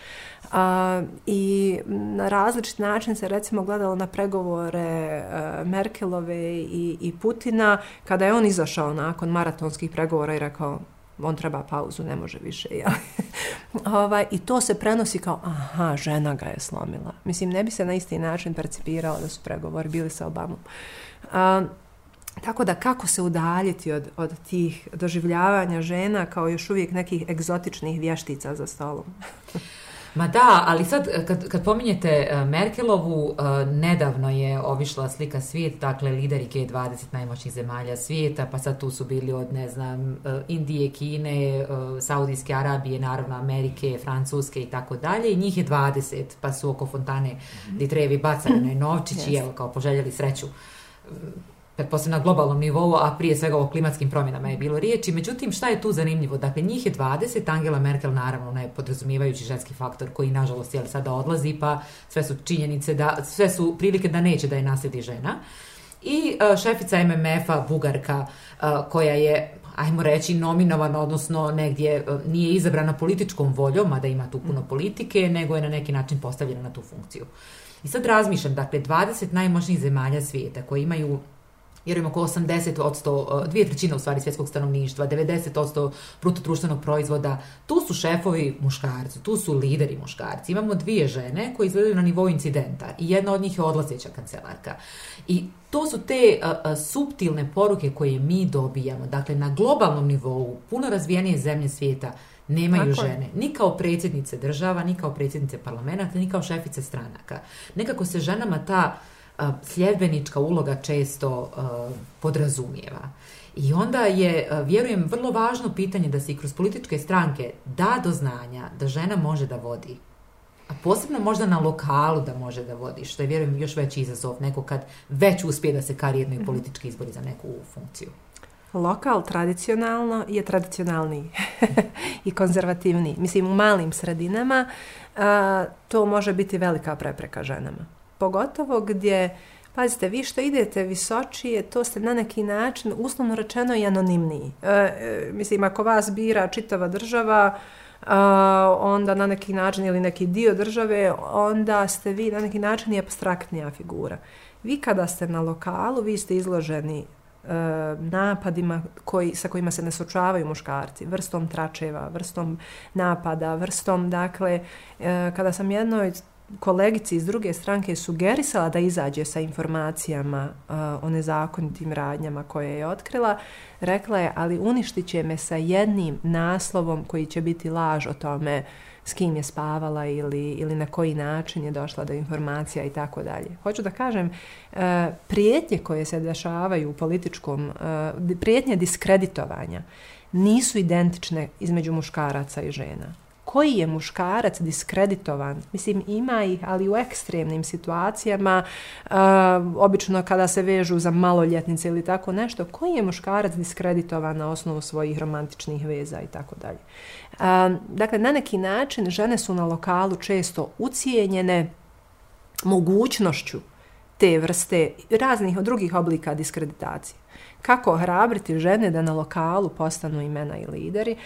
A, I na različit način se recimo gledalo na pregovore a, Merkelove i, i Putina kada je on izašao nakon maratonskih pregovora i rekao on treba pauzu, ne može više. Ja. *laughs* ovaj, I to se prenosi kao, aha, žena ga je slomila. Mislim, ne bi se na isti način percipirao da su pregovori bili sa Obamom. A, Tako da kako se udaljiti od, od tih doživljavanja žena kao još uvijek nekih egzotičnih vještica za stolom? *laughs* Ma da, ali sad kad, kad pominjete e, Merkelovu, e, nedavno je ovišla slika svijet, dakle lideri G20 najmoćnijih zemalja svijeta, pa sad tu su bili od, ne znam, Indije, Kine, Saudijske Arabije, naravno Amerike, Francuske i tako dalje, i njih je 20, pa su oko fontane di trevi bacali na novčići, yes. evo, kao poželjeli sreću pretpostavljam na globalnom nivou, a prije svega o klimatskim promjenama je bilo riječi. Međutim, šta je tu zanimljivo? Dakle, njih je 20, Angela Merkel naravno ne podrazumijevajući ženski faktor koji nažalost je sada odlazi, pa sve su činjenice da, sve su prilike da neće da je nasledi žena. I e, šefica MMF-a, Bugarka, e, koja je ajmo reći, nominovana, odnosno negdje e, nije izabrana političkom voljom, a da ima tu puno politike, nego je na neki način postavljena na tu funkciju. I sad razmišljam, dakle, 20 najmoćnijih zemalja svijeta koji imaju vjerujem oko 80 od 100, dvije trećine u stvari svjetskog stanovništva, 90 od 100 bruto društvenog proizvoda, tu su šefovi muškarci, tu su lideri muškarci. Imamo dvije žene koje izgledaju na nivou incidenta i jedna od njih je odlazeća kancelarka. I to su te uh, subtilne poruke koje mi dobijamo. Dakle, na globalnom nivou, puno razvijenije zemlje svijeta, nemaju Tako žene. Ni kao predsjednice država, ni kao predsjednice parlamenta, ni kao šefice stranaka. Nekako se ženama ta uh, sljedbenička uloga često podrazumijeva. I onda je, vjerujem, vrlo važno pitanje da se i kroz političke stranke da do znanja da žena može da vodi. A posebno možda na lokalu da može da vodi, što je, vjerujem, još veći izazov neko kad već uspije da se karijerno i politički izbori za neku funkciju. Lokal tradicionalno je tradicionalniji *laughs* i konzervativniji. Mislim, u malim sredinama a, to može biti velika prepreka ženama pogotovo gdje, pazite, vi što idete visočije, to ste na neki način, uslovno rečeno, i anonimniji. E, e mislim, ako vas bira čitava država, Uh, onda na neki način ili neki dio države, onda ste vi na neki način i abstraktnija figura. Vi kada ste na lokalu, vi ste izloženi e, napadima koji, sa kojima se ne sočavaju muškarci, vrstom tračeva, vrstom napada, vrstom, dakle, kada sam jednoj kolegici iz druge stranke sugerisala da izađe sa informacijama uh, o nezakonitim radnjama koje je otkrila, rekla je, ali uništit će me sa jednim naslovom koji će biti laž o tome s kim je spavala ili, ili na koji način je došla do informacija i tako dalje. Hoću da kažem, uh, prijetnje koje se dešavaju u političkom, uh, prijetnje diskreditovanja, nisu identične između muškaraca i žena koji je muškarac diskreditovan. Mislim, ima ih, ali u ekstremnim situacijama, uh, obično kada se vežu za maloljetnice ili tako nešto, koji je muškarac diskreditovan na osnovu svojih romantičnih veza i tako dalje. Eh, dakle, na neki način žene su na lokalu često ucijenjene mogućnošću te vrste raznih drugih oblika diskreditacije kako ohrabriti žene da na lokalu postanu imena i lideri.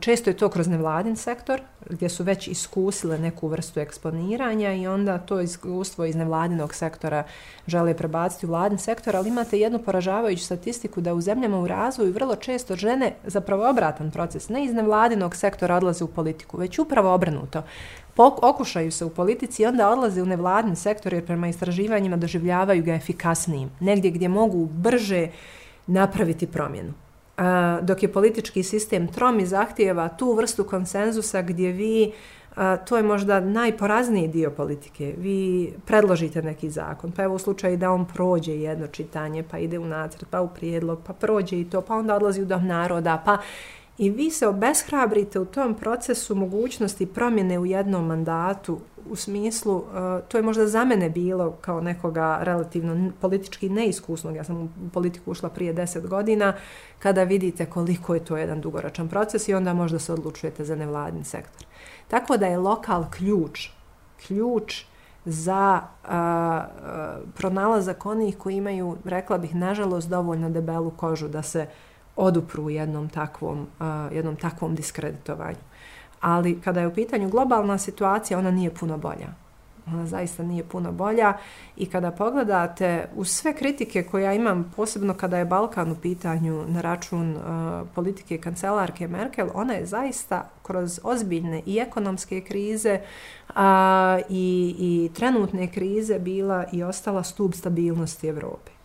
Često je to kroz nevladin sektor, gdje su već iskusile neku vrstu eksponiranja i onda to iskustvo iz nevladinog sektora žele prebaciti u vladin sektor, ali imate jednu poražavajuću statistiku da u zemljama u razvoju vrlo često žene zapravo obratan proces, ne iz nevladinog sektora odlaze u politiku, već upravo obrnuto okušaju se u politici i onda odlaze u nevladni sektor jer prema istraživanjima doživljavaju ga efikasnijim. Negdje gdje mogu brže napraviti promjenu. dok je politički sistem trom i zahtijeva tu vrstu konsenzusa gdje vi to je možda najporazniji dio politike. Vi predložite neki zakon, pa evo u slučaju da on prođe jedno čitanje, pa ide u nacrt, pa u prijedlog, pa prođe i to, pa onda odlazi u dom naroda, pa i vi se obeshrabrite u tom procesu mogućnosti promjene u jednom mandatu u smislu, uh, to je možda za mene bilo kao nekoga relativno politički neiskusnog, ja sam u politiku ušla prije deset godina, kada vidite koliko je to jedan dugoročan proces i onda možda se odlučujete za nevladni sektor. Tako da je lokal ključ, ključ za uh, pronalazak onih koji imaju, rekla bih, nažalost, dovoljno debelu kožu da se odupru jednom takvom, uh, jednom takvom diskreditovanju. Ali kada je u pitanju globalna situacija, ona nije puno bolja. Ona zaista nije puno bolja i kada pogledate u sve kritike koje ja imam, posebno kada je Balkan u pitanju na račun uh, politike kancelarke Merkel, ona je zaista kroz ozbiljne i ekonomske krize a, i, i trenutne krize bila i ostala stup stabilnosti Evrope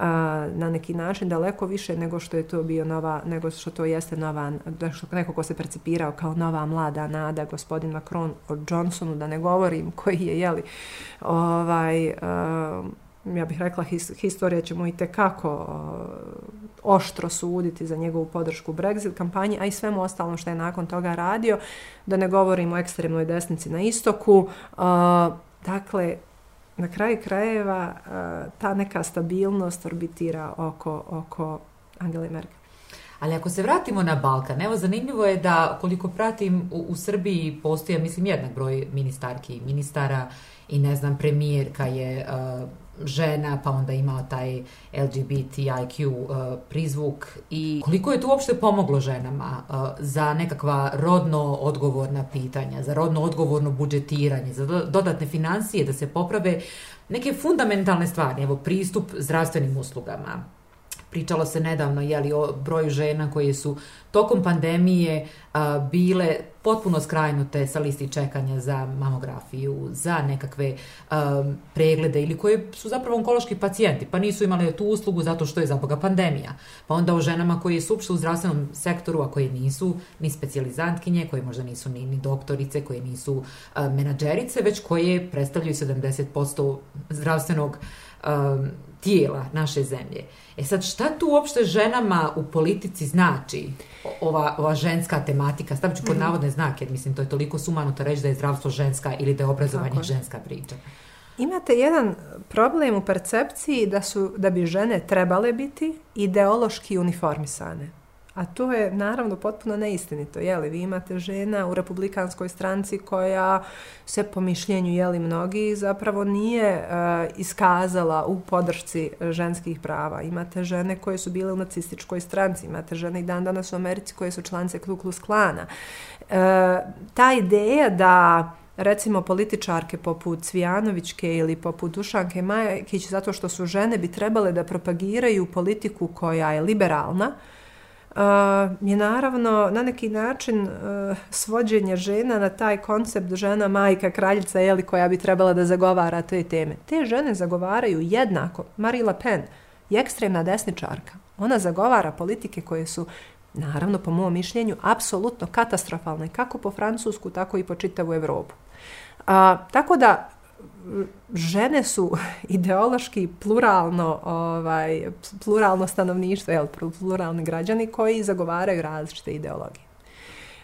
a, na neki način daleko više nego što je to bio nova, nego što to jeste nova, što neko ko se percipirao kao nova mlada nada, gospodin Macron o Johnsonu, da ne govorim koji je, jeli, ovaj, a, ja bih rekla, his, historija će mu i tekako oštro suditi za njegovu podršku Brexit kampanji, a i svemu ostalom što je nakon toga radio, da ne govorim o ekstremnoj desnici na istoku. A, dakle, na kraju krajeva eh, ta neka stabilnost orbitira oko, oko Angele Merkel. Ali ako se vratimo na Balkan, evo zanimljivo je da koliko pratim u, u Srbiji postoje, mislim, jednak broj ministarki i ministara i ne znam, premijerka je uh, žena, pa onda imao taj LGBTIQ uh, prizvuk. I koliko je to uopšte pomoglo ženama uh, za nekakva rodno odgovorna pitanja, za rodno odgovorno budžetiranje, za dodatne financije, da se poprave neke fundamentalne stvari, evo pristup zdravstvenim uslugama, Pričalo se nedavno jeli, o broju žena koje su tokom pandemije a, bile potpuno skrajnute sa listi čekanja za mamografiju, za nekakve a, preglede ili koje su zapravo onkološki pacijenti, pa nisu imali tu uslugu zato što je za boga pandemija. Pa onda o ženama koje su uopšte u zdravstvenom sektoru, a koje nisu ni specijalizantkinje, koje možda nisu ni, ni doktorice, koje nisu a, menadžerice, već koje predstavljaju 70% zdravstvenog tijela naše zemlje. E sad, šta tu uopšte ženama u politici znači ova, ova ženska tematika? Stavit ću kod mm -hmm. navodne znake, jer mislim, to je toliko sumanuto reći da je zdravstvo ženska ili da je obrazovanje Tako. ženska priča. Imate jedan problem u percepciji da, su, da bi žene trebale biti ideološki uniformisane. A to je naravno potpuno neistinito. Jeli, vi imate žena u republikanskoj stranci koja se po mišljenju jeli mnogi zapravo nije uh, iskazala u podršci ženskih prava. Imate žene koje su bile u nacističkoj stranci, imate žene i dan danas u Americi koje su članice Ku Klux Klana. Uh, ta ideja da recimo političarke poput Cvijanovićke ili poput Dušanke Majekić zato što su žene bi trebale da propagiraju politiku koja je liberalna, uh, je naravno na neki način e, svođenje žena na taj koncept žena, majka, kraljica, jeli, koja bi trebala da zagovara te teme. Te žene zagovaraju jednako. Marie Le Pen je ekstremna desničarka. Ona zagovara politike koje su, naravno, po mom mišljenju, apsolutno katastrofalne, kako po Francusku, tako i po čitavu Evropu. A, tako da, žene su *laughs* ideološki pluralno ovaj pluralno stanovništvo, jel, pluralni građani koji zagovaraju različite ideologije.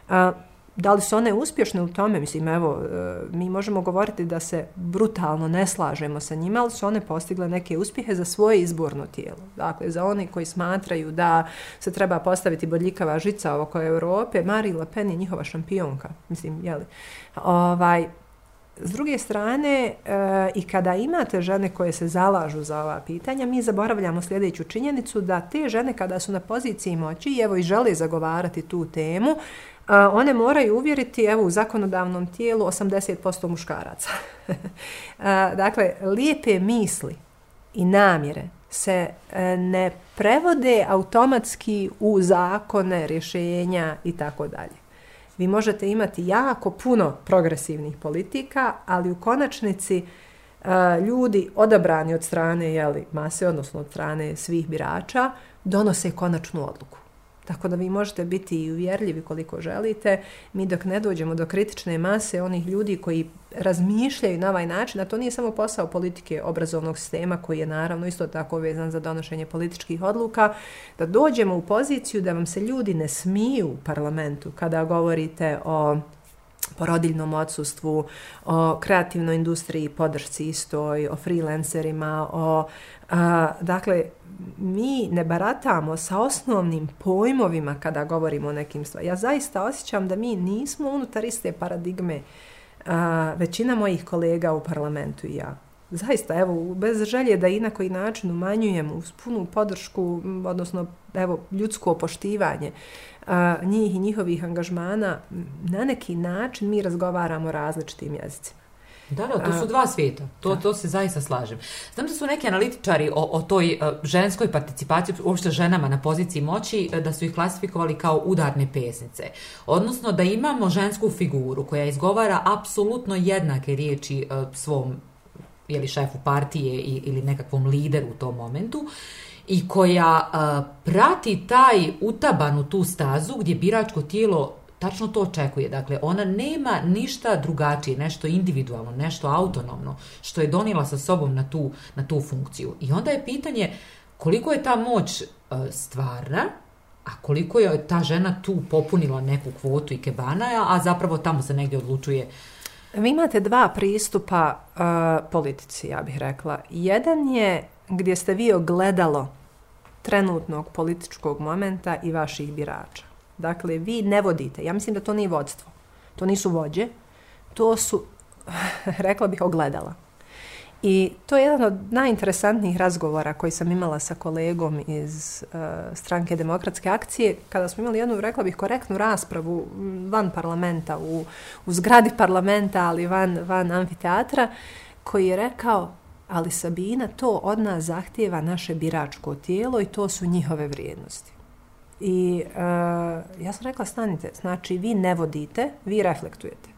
A, da li su one uspješne u tome? Mislim, evo, e, mi možemo govoriti da se brutalno ne slažemo sa njima, ali su one postigle neke uspjehe za svoje izborno tijelo. Dakle, za one koji smatraju da se treba postaviti bodljikava žica oko Europe, Marie Le Pen je njihova šampionka. Mislim, jeli, ovaj, S druge strane, e, i kada imate žene koje se zalažu za ova pitanja, mi zaboravljamo sljedeću činjenicu da te žene kada su na poziciji moći, i evo i žele zagovarati tu temu, e, one moraju uvjeriti evo u zakonodavnom tijelu 80% muškaraca. *laughs* e, dakle, lijepe misli i namjere se e, ne prevode automatski u zakone, rješenja i tako dalje. Vi možete imati jako puno progresivnih politika, ali u konačnici e, ljudi odabrani od strane jeli, mase, odnosno od strane svih birača, donose konačnu odluku. Tako da vi možete biti i uvjerljivi koliko želite. Mi dok ne dođemo do kritične mase onih ljudi koji razmišljaju na ovaj način, a to nije samo posao politike obrazovnog sistema koji je naravno isto tako vezan za donošenje političkih odluka, da dođemo u poziciju da vam se ljudi ne smiju u parlamentu kada govorite o porodiljnom odsustvu, o kreativnoj industriji, podršci istoj, o freelancerima, o, a, dakle, mi ne baratamo sa osnovnim pojmovima kada govorimo o nekim stvarima. Ja zaista osjećam da mi nismo unutar iste paradigme a, većina mojih kolega u parlamentu i ja. Zaista, evo, bez želje da i na koji način umanjujem uz punu podršku, odnosno, evo, ljudsko opoštivanje a, njih i njihovih angažmana, na neki način mi razgovaramo različitim jezicima. Da, da, to su dva svijeta. To, to se zaista slažem. Znam da su neki analitičari o, o toj uh, ženskoj participaciji, uopšte ženama na poziciji moći, uh, da su ih klasifikovali kao udarne pesnice. Odnosno da imamo žensku figuru koja izgovara apsolutno jednake riječi uh, svom jeli, šefu partije ili nekakvom lideru u tom momentu i koja uh, prati taj utabanu tu stazu gdje biračko tijelo tačno to očekuje. Dakle, ona nema ništa drugačije, nešto individualno, nešto autonomno, što je donila sa sobom na tu, na tu funkciju. I onda je pitanje koliko je ta moć uh, stvarna, a koliko je ta žena tu popunila neku kvotu i kebanaja, a zapravo tamo se negdje odlučuje Vi imate dva pristupa uh, politici, ja bih rekla. Jedan je gdje ste vi ogledalo trenutnog političkog momenta i vaših birača. Dakle, vi ne vodite. Ja mislim da to nije vodstvo. To nisu vođe. To su, *laughs* rekla bih, ogledala. I to je jedan od najinteresantnijih razgovora koji sam imala sa kolegom iz uh, stranke demokratske akcije, kada smo imali jednu, rekla bih, korektnu raspravu van parlamenta, u, u zgradi parlamenta, ali van, van amfiteatra, koji je rekao, ali Sabina, to od nas zahtijeva naše biračko tijelo i to su njihove vrijednosti. I uh, ja sam rekla, stanite, znači vi ne vodite, vi reflektujete.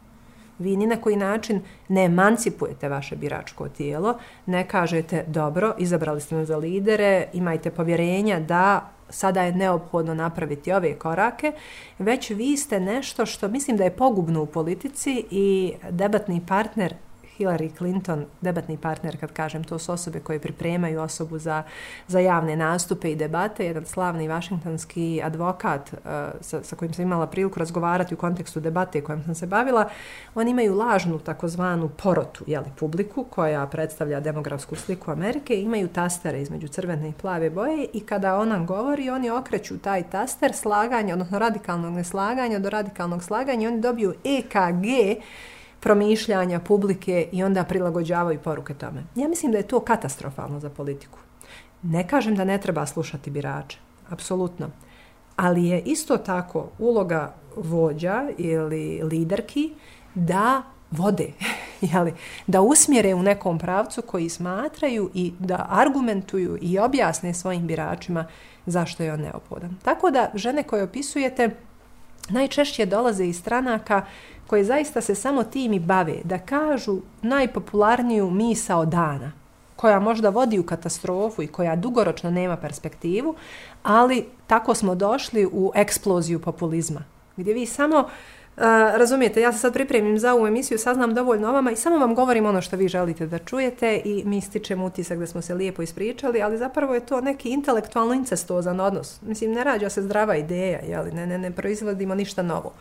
Vi ni na koji način ne emancipujete vaše biračko tijelo, ne kažete, dobro, izabrali ste me za lidere, imajte povjerenja da sada je neophodno napraviti ove korake, već vi ste nešto što mislim da je pogubno u politici i debatni partner Hillary Clinton, debatni partner, kad kažem, to su osobe koje pripremaju osobu za, za javne nastupe i debate, jedan slavni vašingtonski advokat uh, sa, sa kojim sam imala priliku razgovarati u kontekstu debate kojom sam se bavila, oni imaju lažnu takozvanu porotu, jeli, publiku koja predstavlja demografsku sliku Amerike, imaju tastere između crvene i plave boje i kada ona govori, oni okreću taj taster slaganja, odnosno radikalnog neslaganja do radikalnog slaganja, i oni dobiju EKG, promišljanja publike i onda prilagođavaju poruke tome. Ja mislim da je to katastrofalno za politiku. Ne kažem da ne treba slušati birače, apsolutno. Ali je isto tako uloga vođa ili liderki da vode, *laughs* jeli, da usmjere u nekom pravcu koji smatraju i da argumentuju i objasne svojim biračima zašto je on neophodan. Tako da žene koje opisujete najčešće dolaze iz stranaka koje zaista se samo tim i bave, da kažu najpopularniju misao dana, koja možda vodi u katastrofu i koja dugoročno nema perspektivu, ali tako smo došli u eksploziju populizma, gdje vi samo Uh, razumijete, ja se sad pripremim za ovu emisiju, saznam dovoljno o vama i samo vam govorim ono što vi želite da čujete i mi stičemo utisak da smo se lijepo ispričali, ali zapravo je to neki intelektualno incestozan odnos. Mislim, ne rađa se zdrava ideja, jeli? Ne, ne, ne proizvodimo ništa novo.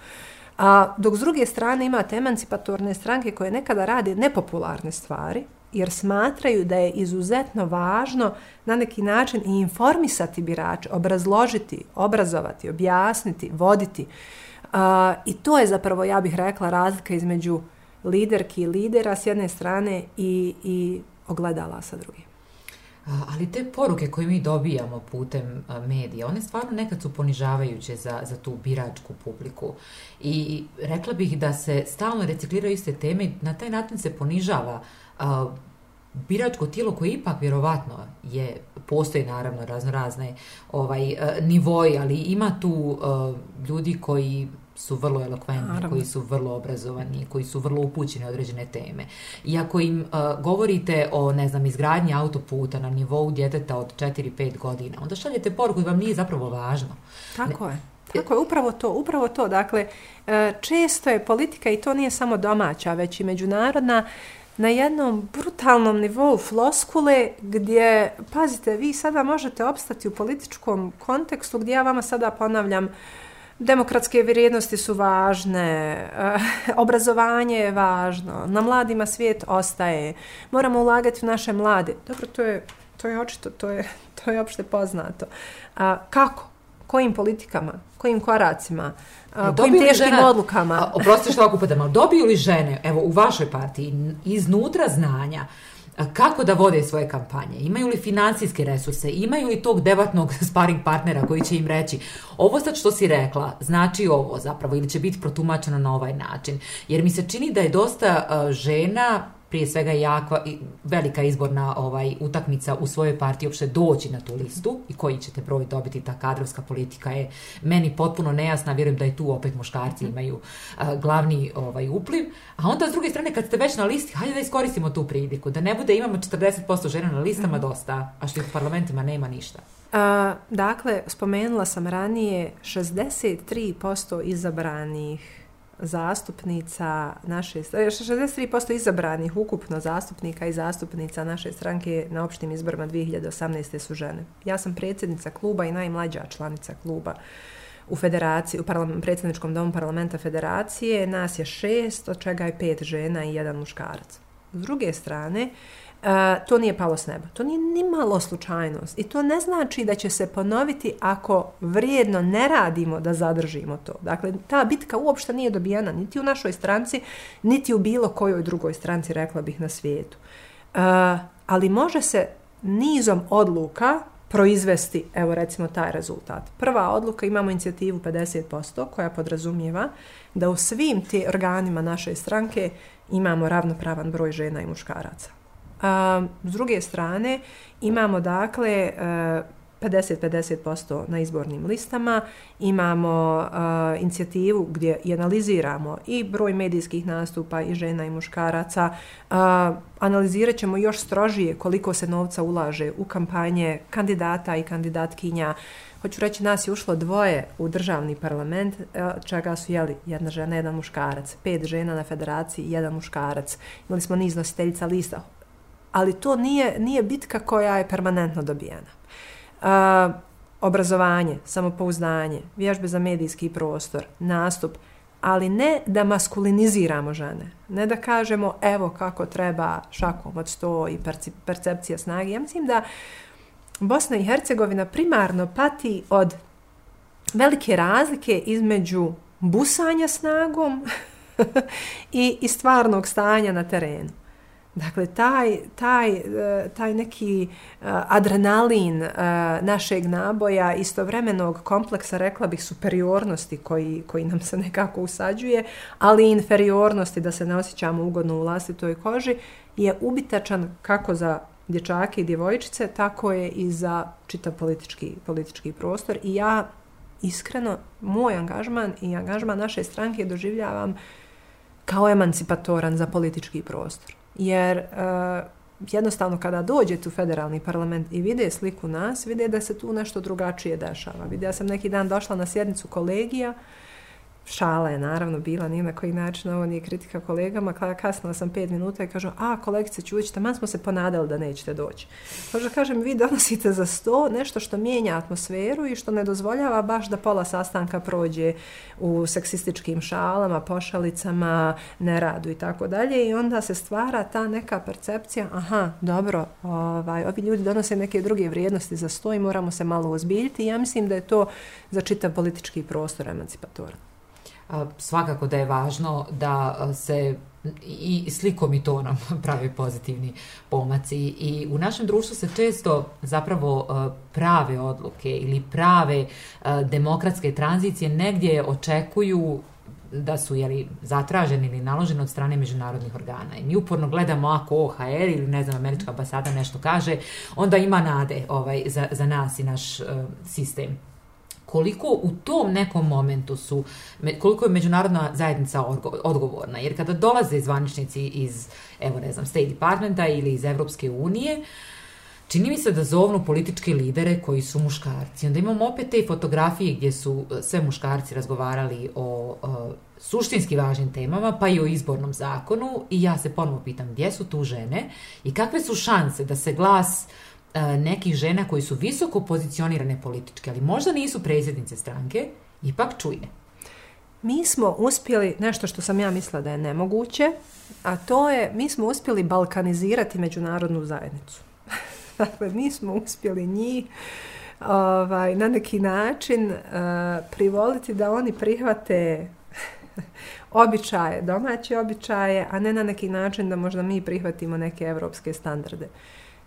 A dok s druge strane imate emancipatorne stranke koje nekada rade nepopularne stvari, jer smatraju da je izuzetno važno na neki način i informisati birače, obrazložiti, obrazovati, objasniti, voditi. Uh, I to je zapravo, ja bih rekla, razlika između liderki i lidera s jedne strane i, i ogledala sa druge. Ali te poruke koje mi dobijamo putem medija, one stvarno nekad su ponižavajuće za, za tu biračku publiku. I rekla bih da se stalno recikliraju iste teme i na taj način se ponižava biračko tijelo koje ipak vjerovatno je, postoji naravno razno razne ovaj, uh, nivoji, ali ima tu a, ljudi koji su vrlo elokventni, Naravno. koji su vrlo obrazovani, koji su vrlo upućeni određene teme. I ako im uh, govorite o, ne znam, izgradnji autoputa na nivou djeteta od 4-5 godina, onda šaljete poruku da vam nije zapravo važno. Tako ne, je. Tako je, upravo to, upravo to. Dakle, e, često je politika, i to nije samo domaća, već i međunarodna, na jednom brutalnom nivou floskule gdje, pazite, vi sada možete opstati u političkom kontekstu gdje ja vama sada ponavljam uh, Demokratske vrijednosti su važne, eh, *laughs* obrazovanje je važno, na mladima svijet ostaje, moramo ulagati u naše mlade. Dobro, to je, to je očito, to je, *laughs* to je opšte poznato. A, kako? Kojim politikama? Kojim koracima? A, kojim teškim žena, odlukama? Oprosti što ovako padam, ali dobiju li žene, evo, u vašoj partiji, iznutra znanja, kako da vode svoje kampanje, imaju li financijske resurse, imaju li tog debatnog *laughs* sparing partnera koji će im reći ovo sad što si rekla, znači ovo zapravo ili će biti protumačeno na ovaj način. Jer mi se čini da je dosta e, žena prije svega jako velika izborna ovaj utakmica u svojoj partiji uopšte doći na tu listu i koji ćete broj dobiti ta kadrovska politika je meni potpuno nejasna vjerujem da i tu opet muškarci mhm. imaju a, glavni ovaj upliv a onda s druge strane kad ste već na listi hajde da iskoristimo tu priliku da ne bude imamo 40% žena na listama mm. dosta a što u parlamentima nema ništa a, dakle spomenula sam ranije 63% izabranih zastupnica naše 63% izabranih ukupno zastupnika i zastupnica naše stranke na opštim izborima 2018. su žene. Ja sam predsjednica kluba i najmlađa članica kluba u federaciji, u predsjedničkom domu parlamenta federacije. Nas je šest, od čega je pet žena i jedan muškarac. S druge strane, uh, E, to nije palo s neba. To nije ni malo slučajnost. I to ne znači da će se ponoviti ako vrijedno ne radimo da zadržimo to. Dakle, ta bitka uopšte nije dobijena niti u našoj stranci, niti u bilo kojoj drugoj stranci, rekla bih, na svijetu. Uh, ali može se nizom odluka proizvesti, evo recimo, taj rezultat. Prva odluka, imamo inicijativu 50% koja podrazumijeva da u svim ti organima naše stranke imamo ravnopravan broj žena i muškaraca. A, s druge strane, imamo dakle e, 50-50% na izbornim listama, imamo uh, inicijativu gdje i analiziramo i broj medijskih nastupa i žena i muškaraca. Uh, analizirat ćemo još strožije koliko se novca ulaže u kampanje kandidata i kandidatkinja. Hoću reći, nas je ušlo dvoje u državni parlament, čega su jeli jedna žena, jedan muškarac, pet žena na federaciji, jedan muškarac. Imali smo niz nositeljica lista, ali to nije, nije bitka koja je permanentno dobijena. Uh, obrazovanje, samopouzdanje, vježbe za medijski prostor, nastup, ali ne da maskuliniziramo žene, ne da kažemo evo kako treba šakom od sto i percepcija snage. Ja mislim da Bosna i Hercegovina primarno pati od velike razlike između busanja snagom *laughs* i, i stvarnog stanja na terenu. Dakle, taj, taj, e, taj neki e, adrenalin e, našeg naboja, istovremenog kompleksa, rekla bih, superiornosti koji, koji nam se nekako usađuje, ali i inferiornosti da se ne osjećamo ugodno u vlastitoj koži, je ubitačan kako za dječake i djevojčice, tako je i za čitav politički, politički prostor. I ja iskreno, moj angažman i angažman naše stranke doživljavam kao emancipatoran za politički prostor jer uh, jednostavno kada dođete u federalni parlament i vide sliku nas, vide da se tu nešto drugačije dešava. Videla sam neki dan došla na sjednicu kolegija, šala je naravno bila, nije na koji način, ovo nije kritika kolegama, kasnila sam pet minuta i kažu, a kolegice Čuvić, taman smo se ponadali da nećete doći. Pa Možda kažem, vi donosite za sto nešto što mijenja atmosferu i što ne dozvoljava baš da pola sastanka prođe u seksističkim šalama, pošalicama, neradu i tako dalje i onda se stvara ta neka percepcija, aha, dobro, ovaj, ovi ljudi donose neke druge vrijednosti za sto i moramo se malo ozbiljiti i ja mislim da je to za čitav politički prostor emancipatorno svakako da je važno da se i slikom i tonom *laughs* pravi pozitivni pomaci i u našem društvu se često zapravo prave odluke ili prave demokratske tranzicije negdje očekuju da su jeli, zatraženi ili naloženi od strane međunarodnih organa. I mi uporno gledamo ako OHR ili ne znam, američka ambasada nešto kaže, onda ima nade ovaj, za, za nas i naš uh, sistem koliko u tom nekom momentu su, koliko je međunarodna zajednica odgovorna. Jer kada dolaze zvaničnici iz, evo ne znam, State Departmenta ili iz Evropske unije, čini mi se da zovnu političke lidere koji su muškarci. Onda imamo opet te fotografije gdje su e, sve muškarci razgovarali o, o suštinski važnim temama, pa i o izbornom zakonu i ja se ponovo pitam gdje su tu žene i kakve su šanse da se glas uh, E, nekih žena koji su visoko pozicionirane političke, ali možda nisu predsjednice stranke, ipak čuje. Mi smo uspjeli, nešto što sam ja mislila da je nemoguće, a to je, mi smo uspjeli balkanizirati međunarodnu zajednicu. *laughs* dakle, mi smo uspjeli njih ovaj, na neki način uh, privoliti da oni prihvate *laughs* običaje, domaće običaje, a ne na neki način da možda mi prihvatimo neke evropske standarde. Uh,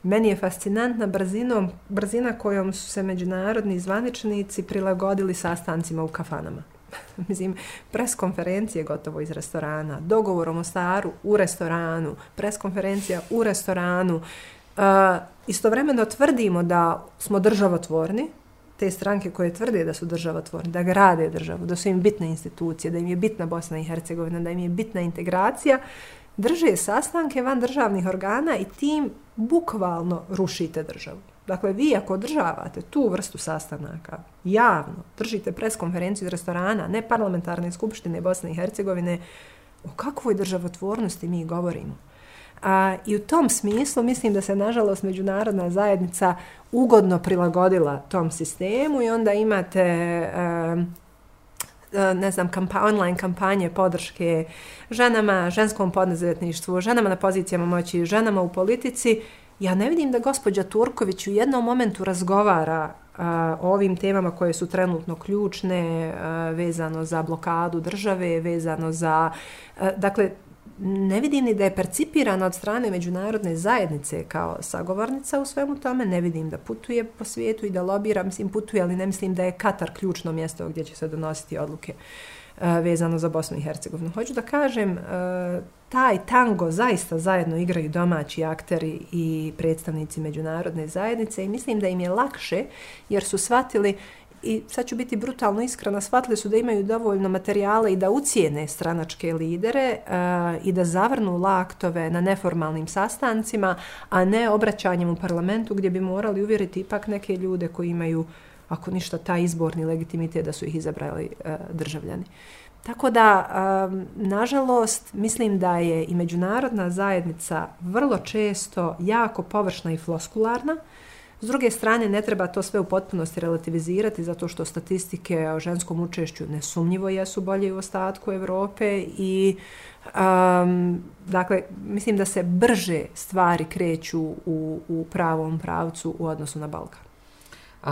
Meni je fascinantna brzinom, brzina kojom su se međunarodni zvaničnici prilagodili sastancima u kafanama. *laughs* Mislim, pres konferencije gotovo iz restorana, dogovorom o staru u restoranu, pres konferencija u restoranu. Uh, istovremeno tvrdimo da smo državotvorni, te stranke koje tvrde da su državotvorni, da grade državu, da su im bitne institucije, da im je bitna Bosna i Hercegovina, da im je bitna integracija, drže sastanke van državnih organa i tim bukvalno rušite državu. Dakle, vi ako održavate tu vrstu sastanaka javno, držite preskonferenciju iz restorana, ne parlamentarne skupštine Bosne i Hercegovine, o kakvoj državotvornosti mi govorimo? A, I u tom smislu mislim da se, nažalost, međunarodna zajednica ugodno prilagodila tom sistemu i onda imate E, E, ne znam, kampa, online kampanje podrške ženama, ženskom poduzetništvu, ženama na pozicijama moći, ženama u politici, ja ne vidim da gospođa Turković u jednom momentu razgovara a, o ovim temama koje su trenutno ključne, a, vezano za blokadu države, vezano za... A, dakle, ne vidim ni da je percipirana od strane međunarodne zajednice kao sagovornica u svemu tome, ne vidim da putuje po svijetu i da lobira, mislim putuje, ali ne mislim da je Katar ključno mjesto gdje će se donositi odluke e, vezano za Bosnu i Hercegovinu. Hoću da kažem, e, taj tango zaista zajedno igraju domaći akteri i predstavnici međunarodne zajednice i mislim da im je lakše jer su shvatili i sad ću biti brutalno iskrena, shvatili su da imaju dovoljno materijala i da ucijene stranačke lidere uh, i da zavrnu laktove na neformalnim sastancima, a ne obraćanjem u parlamentu gdje bi morali uvjeriti ipak neke ljude koji imaju, ako ništa, taj izborni legitimitet da su ih izabrali uh, državljani. Tako da, um, nažalost, mislim da je i međunarodna zajednica vrlo često jako površna i floskularna, S druge strane, ne treba to sve u potpunosti relativizirati zato što statistike o ženskom učešću nesumnjivo jesu bolje u ostatku Evrope i um, dakle, mislim da se brže stvari kreću u, u pravom pravcu u odnosu na Balkan. Uh,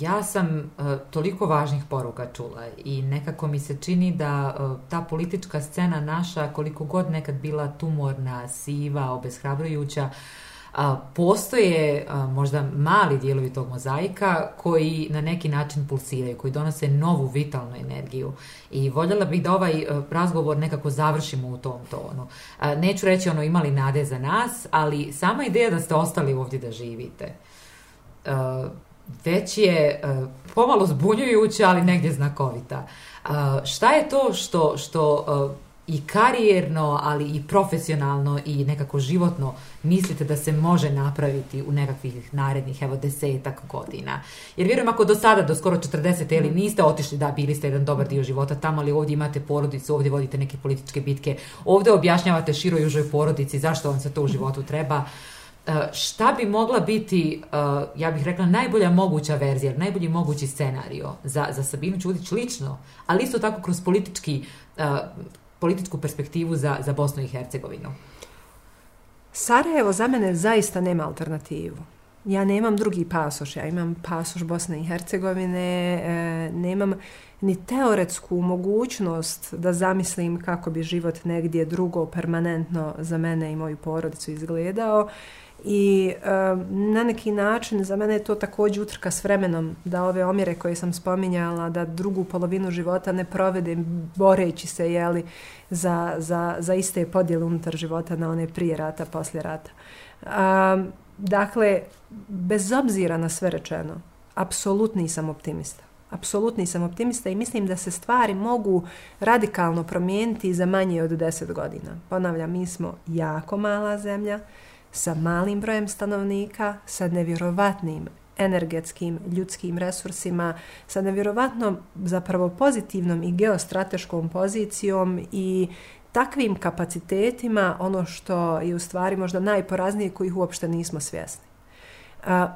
ja sam uh, toliko važnih poruka čula i nekako mi se čini da uh, ta politička scena naša, koliko god nekad bila tumorna, siva, obeshrabrujuća, uh, a, postoje a, možda mali dijelovi tog mozaika koji na neki način pulsiraju, koji donose novu vitalnu energiju. I voljela bih da ovaj a, razgovor nekako završimo u tom tonu. A, neću reći ono imali nade za nas, ali sama ideja da ste ostali ovdje da živite a, već je a, pomalo zbunjujuća, ali negdje znakovita. A, šta je to što, što a, i karijerno, ali i profesionalno i nekako životno mislite da se može napraviti u nekakvih narednih, evo, desetak godina. Jer vjerujem, ako do sada, do skoro 40 ili niste otišli, da, bili ste jedan dobar dio života tamo, ali ovdje imate porodicu, ovdje vodite neke političke bitke, ovdje objašnjavate široj užoj porodici zašto vam se to u životu treba. Uh, šta bi mogla biti, uh, ja bih rekla, najbolja moguća verzija, najbolji mogući scenario za, za Sabinu Čudić lično, ali isto tako kroz politički uh, političku perspektivu za, za Bosnu i Hercegovinu? Sarajevo za mene zaista nema alternativu. Ja nemam drugi pasoš, ja imam pasoš Bosne i Hercegovine, e, nemam ni teoretsku mogućnost da zamislim kako bi život negdje drugo permanentno za mene i moju porodicu izgledao I na neki način za mene je to također utrka s vremenom da ove omjere koje sam spominjala, da drugu polovinu života ne provedem boreći se jeli, za, za, za iste podjele unutar života na one prije rata, poslije rata. Um, dakle, bez obzira na sve rečeno, apsolutni sam optimista. Apsolutni sam optimista i mislim da se stvari mogu radikalno promijeniti za manje od 10 godina. Ponavljam, mi smo jako mala zemlja, sa malim brojem stanovnika, sa nevjerovatnim energetskim, ljudskim resursima, sa nevjerovatnom zapravo pozitivnom i geostrateškom pozicijom i takvim kapacitetima, ono što je u stvari možda najporaznije kojih uopšte nismo svjesni.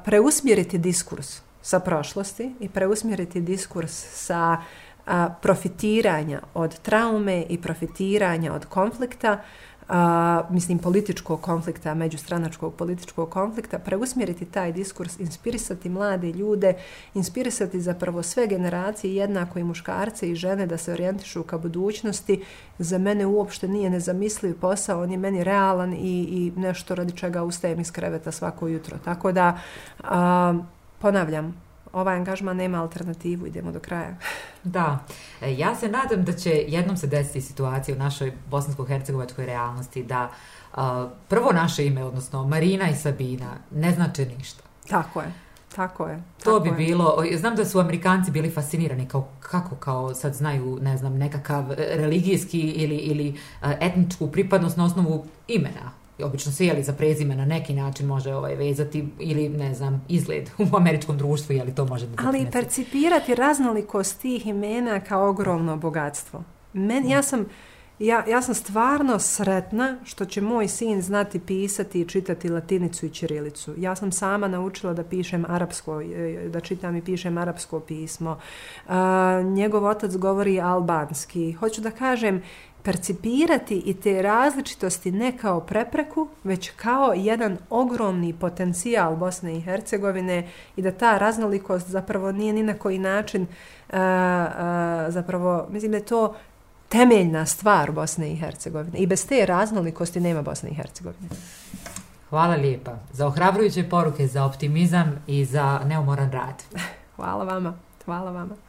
Preusmjeriti diskurs sa prošlosti i preusmjeriti diskurs sa profitiranja od traume i profitiranja od konflikta a, mislim, političkog konflikta, međustranačkog političkog konflikta, preusmjeriti taj diskurs, inspirisati mlade ljude, inspirisati zapravo sve generacije, jednako i muškarce i žene da se orijentišu ka budućnosti, za mene uopšte nije nezamisliv posao, on je meni realan i, i nešto radi čega ustajem iz kreveta svako jutro. Tako da, a, ponavljam, ovaj angažman nema alternativu, idemo do kraja. *laughs* Da, e, ja se nadam da će jednom se desiti situacija u našoj bosansko-hercegovačkoj realnosti da uh, prvo naše ime, odnosno Marina i Sabina, ne znače ništa. Tako je. Tako je. Tako to bi je. bilo, znam da su Amerikanci bili fascinirani kao kako kao sad znaju, ne znam, nekakav religijski ili, ili uh, etničku pripadnost na osnovu imena obično se jeli za prezime na neki način može ovaj vezati ili ne znam izgled u američkom društvu je li to može da ali percipirati raznolikost tih imena kao ogromno bogatstvo Men, ja sam ja, ja sam stvarno sretna što će moj sin znati pisati i čitati latinicu i ćirilicu. Ja sam sama naučila da pišem arapsko, e, da čitam i pišem arapsko pismo. Uh, njegov otac govori albanski. Hoću da kažem, percipirati i te različitosti ne kao prepreku, već kao jedan ogromni potencijal Bosne i Hercegovine i da ta raznolikost zapravo nije ni na koji način uh, uh, zapravo, mislim da je to temeljna stvar Bosne i Hercegovine. I bez te raznolikosti nema Bosne i Hercegovine. Hvala lijepa za ohrabrujuće poruke, za optimizam i za neumoran rad. *laughs* Hvala vama. Hvala vama.